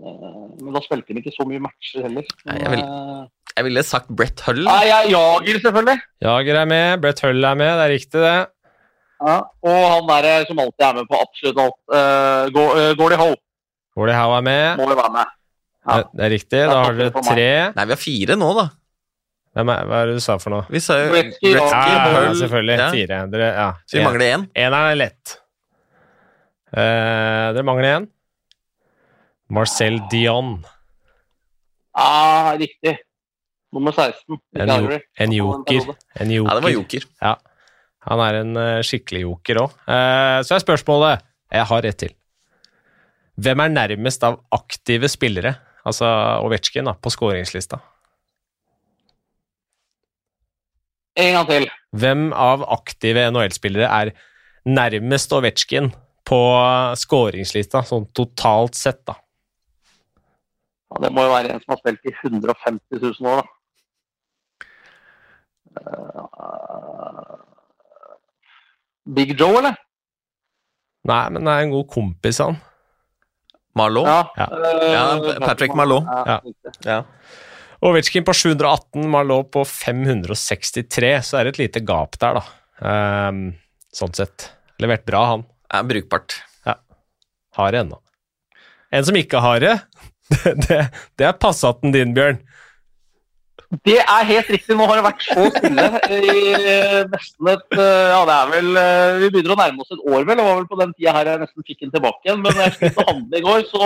Eh, Men da spilte de ikke så mye matcher heller. Nei, jeg vil- Eh, Jeg ville sagt Brett Hull. Nei, jeg jager selvfølgelig. Jager er med, Brett Hull er med, det er riktig, det. Ja. Og han der som alltid er med på absolutt alt. Uh, Gordie Howe Gordie Howe er med. må jo være med. Ja. Det det er riktig. Da har dere tre. Nei, vi har fire nå, da. Hvem er, hva er det du sa for noe? Vi sa jo Gretzky, Ja, ja, selvfølgelig. Ja. Fire. Dere, ja. Så vi mangler én. Én er lett. Uh, dere mangler én. Marcel Dion. Ah, riktig. Nummer 16. En, jo, en joker. En joker. Ja, det var joker. Han er en uh, skikkelig joker òg. så er spørsmålet Jeg har ett til. Hvem er nærmest av aktive spillere, altså Ovetsjkin, på skåringslista? En gang til. Hvem av aktive NHL-spillere er nærmest Ovetsjkin på skåringslista, sånn totalt sett, da? Ja, det må jo være en som har spilt i 150 000 år, da. Eh, Big Joe, eller? Nei, men det er en god kompis, han. Marlowe. Ja. Ja, Patrick Marleau. Ja, Ja. Ovetsjkin på 718, Malot på 563, så er det et lite gap der, da. Um, sånn sett. Levert bra, han. Ja, brukbart. Ja. Har det ennå. En som ikke har det, det, det, det er Passaten din, Bjørn. Det er helt riktig. Nå har det vært så stille i eh, nesten et eh, Ja, det er vel eh, Vi begynner å nærme oss et år, vel. Det var vel på den tida her jeg nesten fikk den tilbake igjen. Men jeg skulle handle i går, så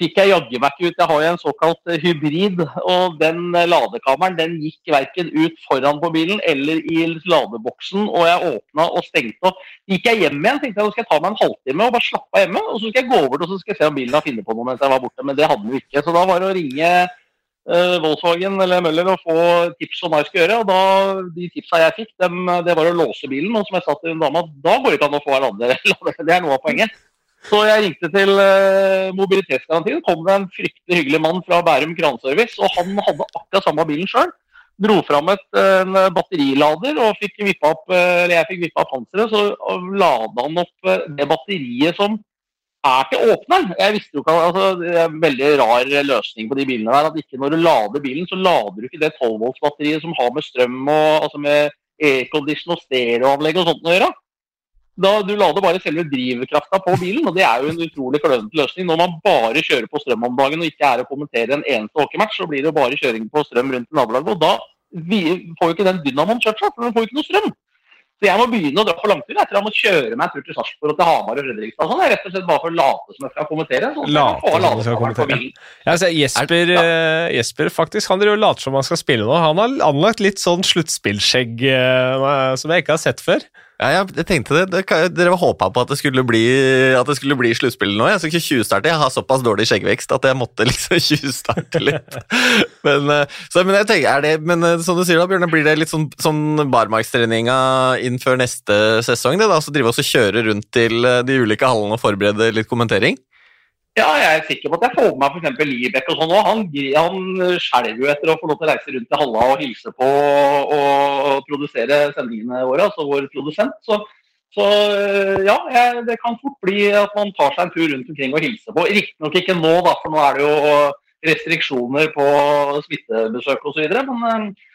fikk jeg jaggu meg ikke ut. Jeg har jo en såkalt eh, hybrid, og den ladekammeren ladekameren den gikk verken ut foran på bilen eller i ladeboksen. Og jeg åpna og stengte. og gikk jeg hjem igjen, tenkte jeg nå skal jeg ta meg en halvtime og bare slappe av hjemme. Og så skal jeg gå over og så skal jeg se om bilen har funnet på noe mens jeg var borte. Men det hadde den jo ikke. Så da var det å ringe eh, Volkswagen eller Møller og få tips om hva jeg skulle gjøre. Og da, de tipsa jeg fikk, dem, det var å låse bilen. Og som jeg sa til en dame, da går det ikke an å få hverandre. Det er noe av poenget. Så jeg ringte til uh, mobilitetsgarantien. kom det en fryktelig hyggelig mann fra Bærum kranservice. Og han hadde akkurat samme bilen sjøl. Dro fram et, en batterilader og fikk jeg fikk vippa opp panseret. Så lada han opp det batteriet som er til åpner. Jeg visste jo ikke, altså, Det er en veldig rar løsning på de bilene. der, at ikke Når du lader bilen, så lader du ikke det 12-volts-batteriet som har med strøm og altså med aircondition og stereoanlegg og sånt å gjøre. Da, du lader bare selve drivkrafta på bilen, og det er jo en utrolig klønete løsning. Når man bare kjører på strøm om dagen og ikke er å kommentere en eneste hockeymatch, så blir det bare kjøring på strøm rundt i nabolaget. Og da får jo ikke den dynamoen kjørt seg, for den får jo ikke noe strøm. Så jeg må begynne å dra på langtur. Jeg tror jeg må kjøre meg en tur til Sarpsborg og til Hamar og Fredrikstad. Sånn. Rett og slett bare for å late som jeg skal kommentere. Sånn, late som jeg skal kommentere. Ja, altså, Jesper, ja. uh, Jesper faktisk, han later som han skal spille nå. Han har anlagt litt sånn sluttspillskjegg uh, som jeg ikke har sett før. Ja, jeg tenkte det. Dere håpa på at det skulle bli, at bli sluttspill nå. Jeg skal ikke tjuvstarte. Jeg har såpass dårlig skjeggvekst at jeg måtte liksom tjuvstarte litt. men, eh, så, men, jeg tenker, er det, men eh, som du sier da, Bjørne, blir det litt sånn, sånn barmarkstreninga inn før neste sesong? det da, Så drive oss og kjøre rundt til eh, de ulike hallene og forberede litt kommentering? Ja, jeg er sikker på at jeg får med meg f.eks. Libekk og sånn òg. Han, han skjelver jo etter å få lov til å reise rundt til Halla og hilse på og produsere sendingene våre, altså vår produsent. Så, så ja, jeg, det kan fort bli at man tar seg en tur rundt omkring og hilser på. Riktignok ikke nå, da, for nå er det jo restriksjoner på smittebesøk osv. Men Eh,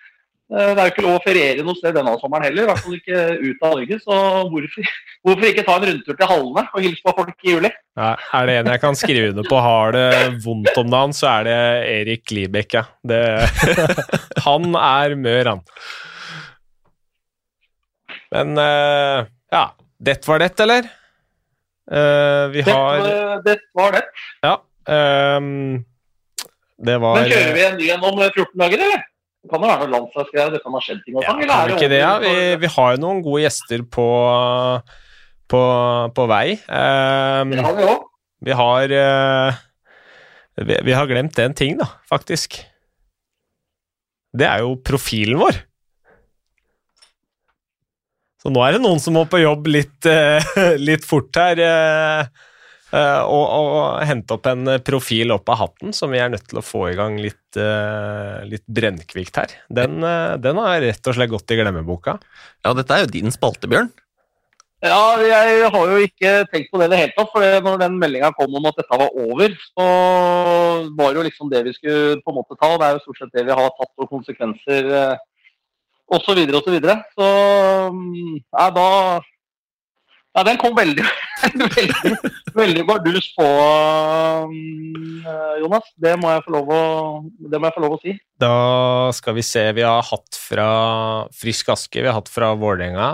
det er jo ikke lov å feriere noe sted denne sommeren heller, i hvert fall ikke ut av Norge. Så hvorfor, hvorfor ikke ta en rundtur til hallene og hilse på folk i juli? Ja, er det en jeg kan skrive under på har det vondt om dagen, så er det Erik Libek, ja. Det, han er mør, han. Men uh, ja. Det var det, eller? Uh, vi har Det var det. Ja. Det var Men kjører vi en ny en om 14 dager, eller? Det kan jo være noe landslagsgreier, det kan ha skjedd ting og sånn? Ja, ikke det, ja. Vi, vi, har jo noen gode gjester på, på, på vei. Um, det har vi òg. Vi har uh, vi, vi, har glemt en ting, da, faktisk. Det er jo profilen vår. Så nå er det noen som må på jobb litt, uh, litt fort her. Uh, og, og, hente opp en profil opp av hatten som vi er nødt til å få i gang litt, uh, litt brennkvikt her. Den, uh, den, har rett og slett gått i glemmeboka. Ja, dette er jo din spalte, Bjørn. Ja, jeg har jo ikke tenkt på det i det hele tatt. For når den meldinga kom om at dette var over, så var det jo liksom det vi skulle på en måte ta. og Det er jo stort sett det vi har tatt og konsekvenser osv. osv. Så, videre, og så, videre. så mm, ja, da ja, den kom veldig, veldig, veldig bardus på, um, Jonas. Det må, jeg få lov å, det må jeg få lov å si. Da skal vi se. Vi har hatt fra Frisk Aske, vi har hatt fra Vålerenga,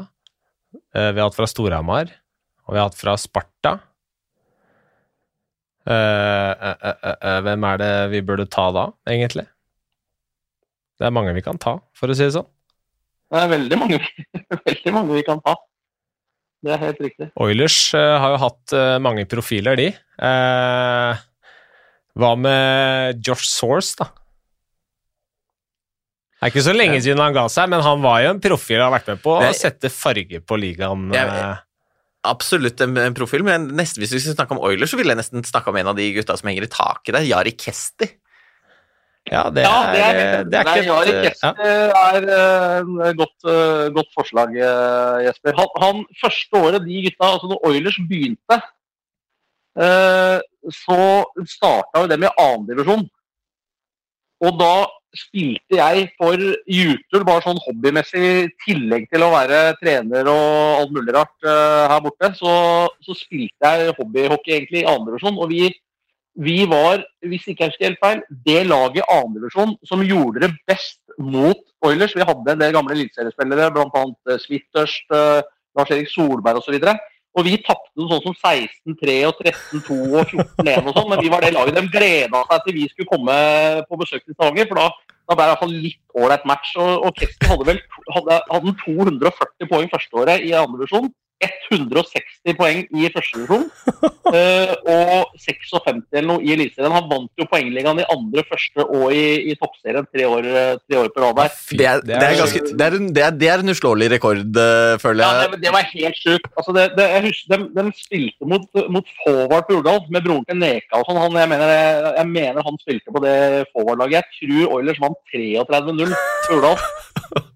eh, vi har hatt fra Storhamar, og vi har hatt fra Sparta. Uh, hvem er det vi burde ta da, egentlig? Det er mange vi kan ta, for å si det sånn. Det er veldig mange, veldig mange vi kan ta. Det er helt riktig. Oilers uh, har jo hatt uh, mange profiler, de. Uh, hva med Josh Source, da? Det er ikke så lenge siden han ga seg, men han var jo en profil og har vært med på å sette farge på ligaen. absolutt en, en, profil, men nesten, hvis vi skulle snakke om Oilers, så ville jeg nesten snakke om en av de gutta som henger i taket der, Jari Kesti. Ja, det er, ja, det er, det er ikke Jarek Jesper ja. er et eh, godt, uh, godt, forslag, Jesper. Han, han, Første året de gutta, altså når Oilers begynte, så starta jo det med annendivisjon. Og da spilte jeg for Jutul, bare sånn hobbymessig, i tillegg til å være trener og alt mulig rart her borte. Så, så spilte jeg hobbyhockey egentlig i annendivisjon. Og vi vi var, hvis ikke jeg husker helt feil, det laget i annendivisjon som gjorde det best mot Oilers. Vi hadde en del gamle eliteseriespillere, bl.a. Switterst, Swittørst, uh, Lars-Erik Solberg osv. Og, vi tapte sånn som 16-3 og 13-2 og 14-1 og sånn, men vi var det laget de gleda seg til vi skulle komme på besøk til Stavanger. For da, da ble det i hvert fall litt ålreit match. Og, og Kesten hadde vel hadde, hadde 240 poeng førsteåret i andredivisjon. 160 poeng i første divisjon uh, og 56 eller noe i Eliteserien. Han vant jo poengligaen i andre, første og i, i toppserien tre år, tre år på rad der. Det er, det, er ganske, det, er en, det, er, det er en uslåelig rekord, uh, føler jeg. Ja, det, det var helt sjukt. Altså, jeg husker, de, de, spilte mot, mot Fåvard på Urdal med broren til Neka og sånn. Jeg, mener, jeg, mener han spilte på det Fåvard-laget. Jeg tror Oilers vant 33-0 på Urdal.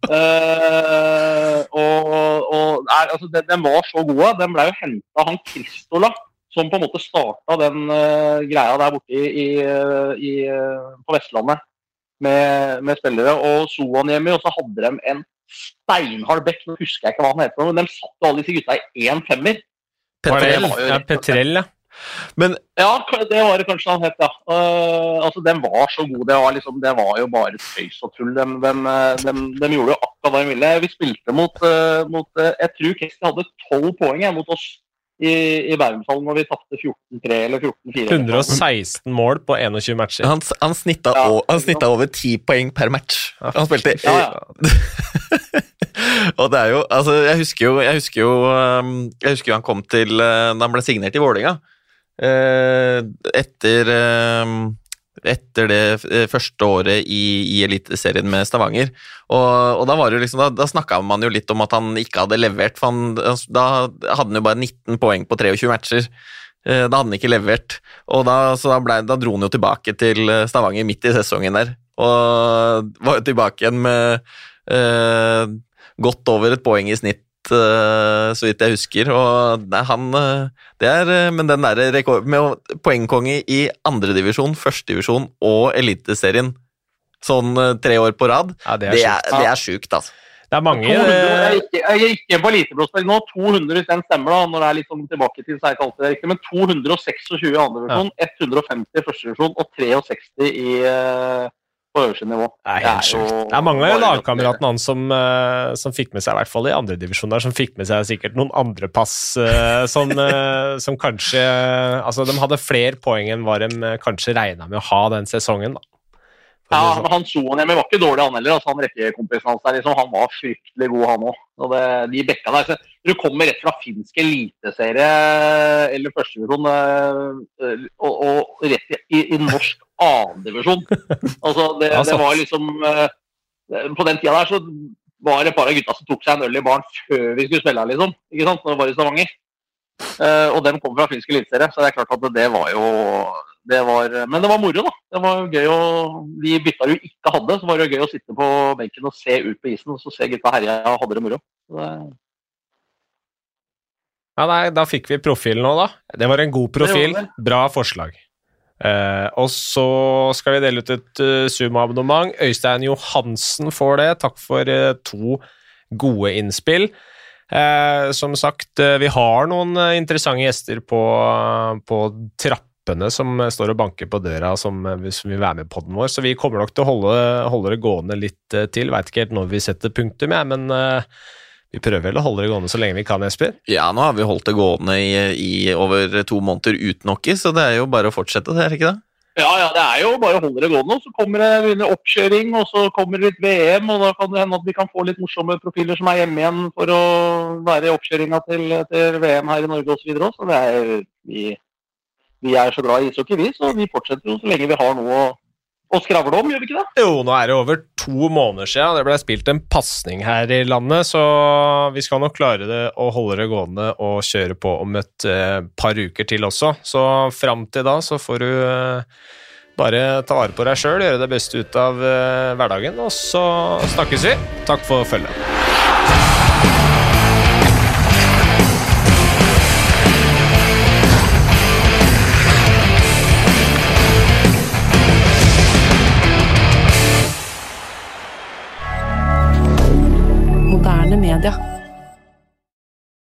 Uh, og, og nei, altså, den, den, var så gode. Den ble jo henta han Kristola, som på en måte starta den uh, greia der borte i, i, i, på Vestlandet med, med spillere. Og Soaniemi, og så hadde de en steinhard bekk, nå husker jeg ikke hva han heter, men de satte alle disse gutta i én femmer. Petrell, ja. Petrell, ja. Men, ja, det var det kanskje han het, ja. Uh, altså, Den var så god. Det var, liksom, det var jo bare tøys og tull. De, de, de, de, gjorde jo akkurat hva de ville. Vi spilte mot, uh, mot uh, Jeg tror Kesti hadde tolv poeng mot oss i, i Bærumshallen når vi tapte 14-3 eller 14-4. 116 mål på 21 matcher. Han, han snitta, ja, og, han snitta over 10 poeng per match. Han spilte ja, ja. Og det er jo Altså, jeg husker jo Jeg husker jo, um, jeg husker jo han kom til Da han ble signert i Vålerenga. Eh, etter, eh, etter det eh, første året i, i Eliteserien med Stavanger. Og, og, da var det liksom, da, da snakka man jo litt om at han ikke hadde levert, for han, da hadde han jo bare 19 poeng på 23 matcher. Da hadde han ikke levert, og da, så da, ble, da dro han jo tilbake til Stavanger midt i sesongen der. Og var jo tilbake igjen med eh, godt over et poeng i snitt så vidt jeg husker. Og nei, han eh, det er, eh, Men den der rekord med poengkonge i andredivisjon, førstedivisjon og Eliteserien sånn tre år på rad, ja, det er, det er sjukt, altså. Det er mange 200, Jeg gikk inn på Eliteprospekt nå. 200 hvis den stemmer, da. Når det er litt sånn tilbake til seg alltid det riktig. Men 226 i andre divisjon, ja. 150 i første divisjon og 63 i på øverste nivå. Det er helt sjukt. Det er mange av lagkameratene hans som, uh, som, fikk med seg, i hvert fall i andredivisjon der, som fikk med seg sikkert noen andre pass uh, som, uh, som, kanskje Altså, de hadde flere poeng enn hva de kanskje regna med å ha den sesongen, da. Ja, sånn. men han Soanemi var ikke dårlig, han heller. Altså, han rekkekompisen hans der, liksom, han var fryktelig god, han òg. De bekka der. Så, du kommer rett fra finsk eliteserie eller førstevisjon og, og rett i, i norsk annendivisjon. Altså, det, det var liksom eh, På den tida der så var det et par av gutta som tok seg en øl i baren før vi skulle spille her, liksom. Ikke sant? Når det var i Stavanger. Uh, og dem kom fra finsk eliteserie, så det er klart at det var jo det var, Men det var moro, da. Det var gøy å, De bytta du ikke hadde, så var det gøy å sitte på benken og se ut på isen og så se gutta herja og hadde det moro. Det... Ja, nei, Da fikk vi profilen nå, da. Det var en god profil. Bra forslag. Uh, og så skal vi dele ut et uh, Zoom-abonnement. Øystein Johansen får det. Takk for uh, to gode innspill. som sagt, vi har noen interessante gjester på, på, trappene som står og banker på døra, som, som vil være med på den vår, så vi kommer nok til å holde, holde det gående litt til. Veit ikke helt når vi setter punktum, jeg, men vi prøver vel å holde det gående så lenge vi kan, Esper? Ja, nå har vi holdt det gående i, i over to måneder uten hockey, så det er jo bare å fortsette, det er ikke det? Ja, ja, det er jo bare å holde det gående. Så kommer det en oppkjøring, og så kommer det litt VM. og Da kan det hende at vi kan få litt morsomme profiler som er hjemme igjen for å være i oppkjøringa til, til, VM her i Norge osv. Så, videre. så det er, vi, vi er så glad i ishockey, vi. Så vi fortsetter jo så lenge vi har noe å å skravle om, gjør vi ikke det? Jo, nå er det over to måneder siden det ble spilt en pasning her i landet, så vi skal nok klare det å holde det gående og kjøre på om et uh, par uker til også. Så fram til da så får du uh, bare ta vare på deg sjøl, gjøre det beste ut av uh, hverdagen, og så snakkes vi. Takk for følget.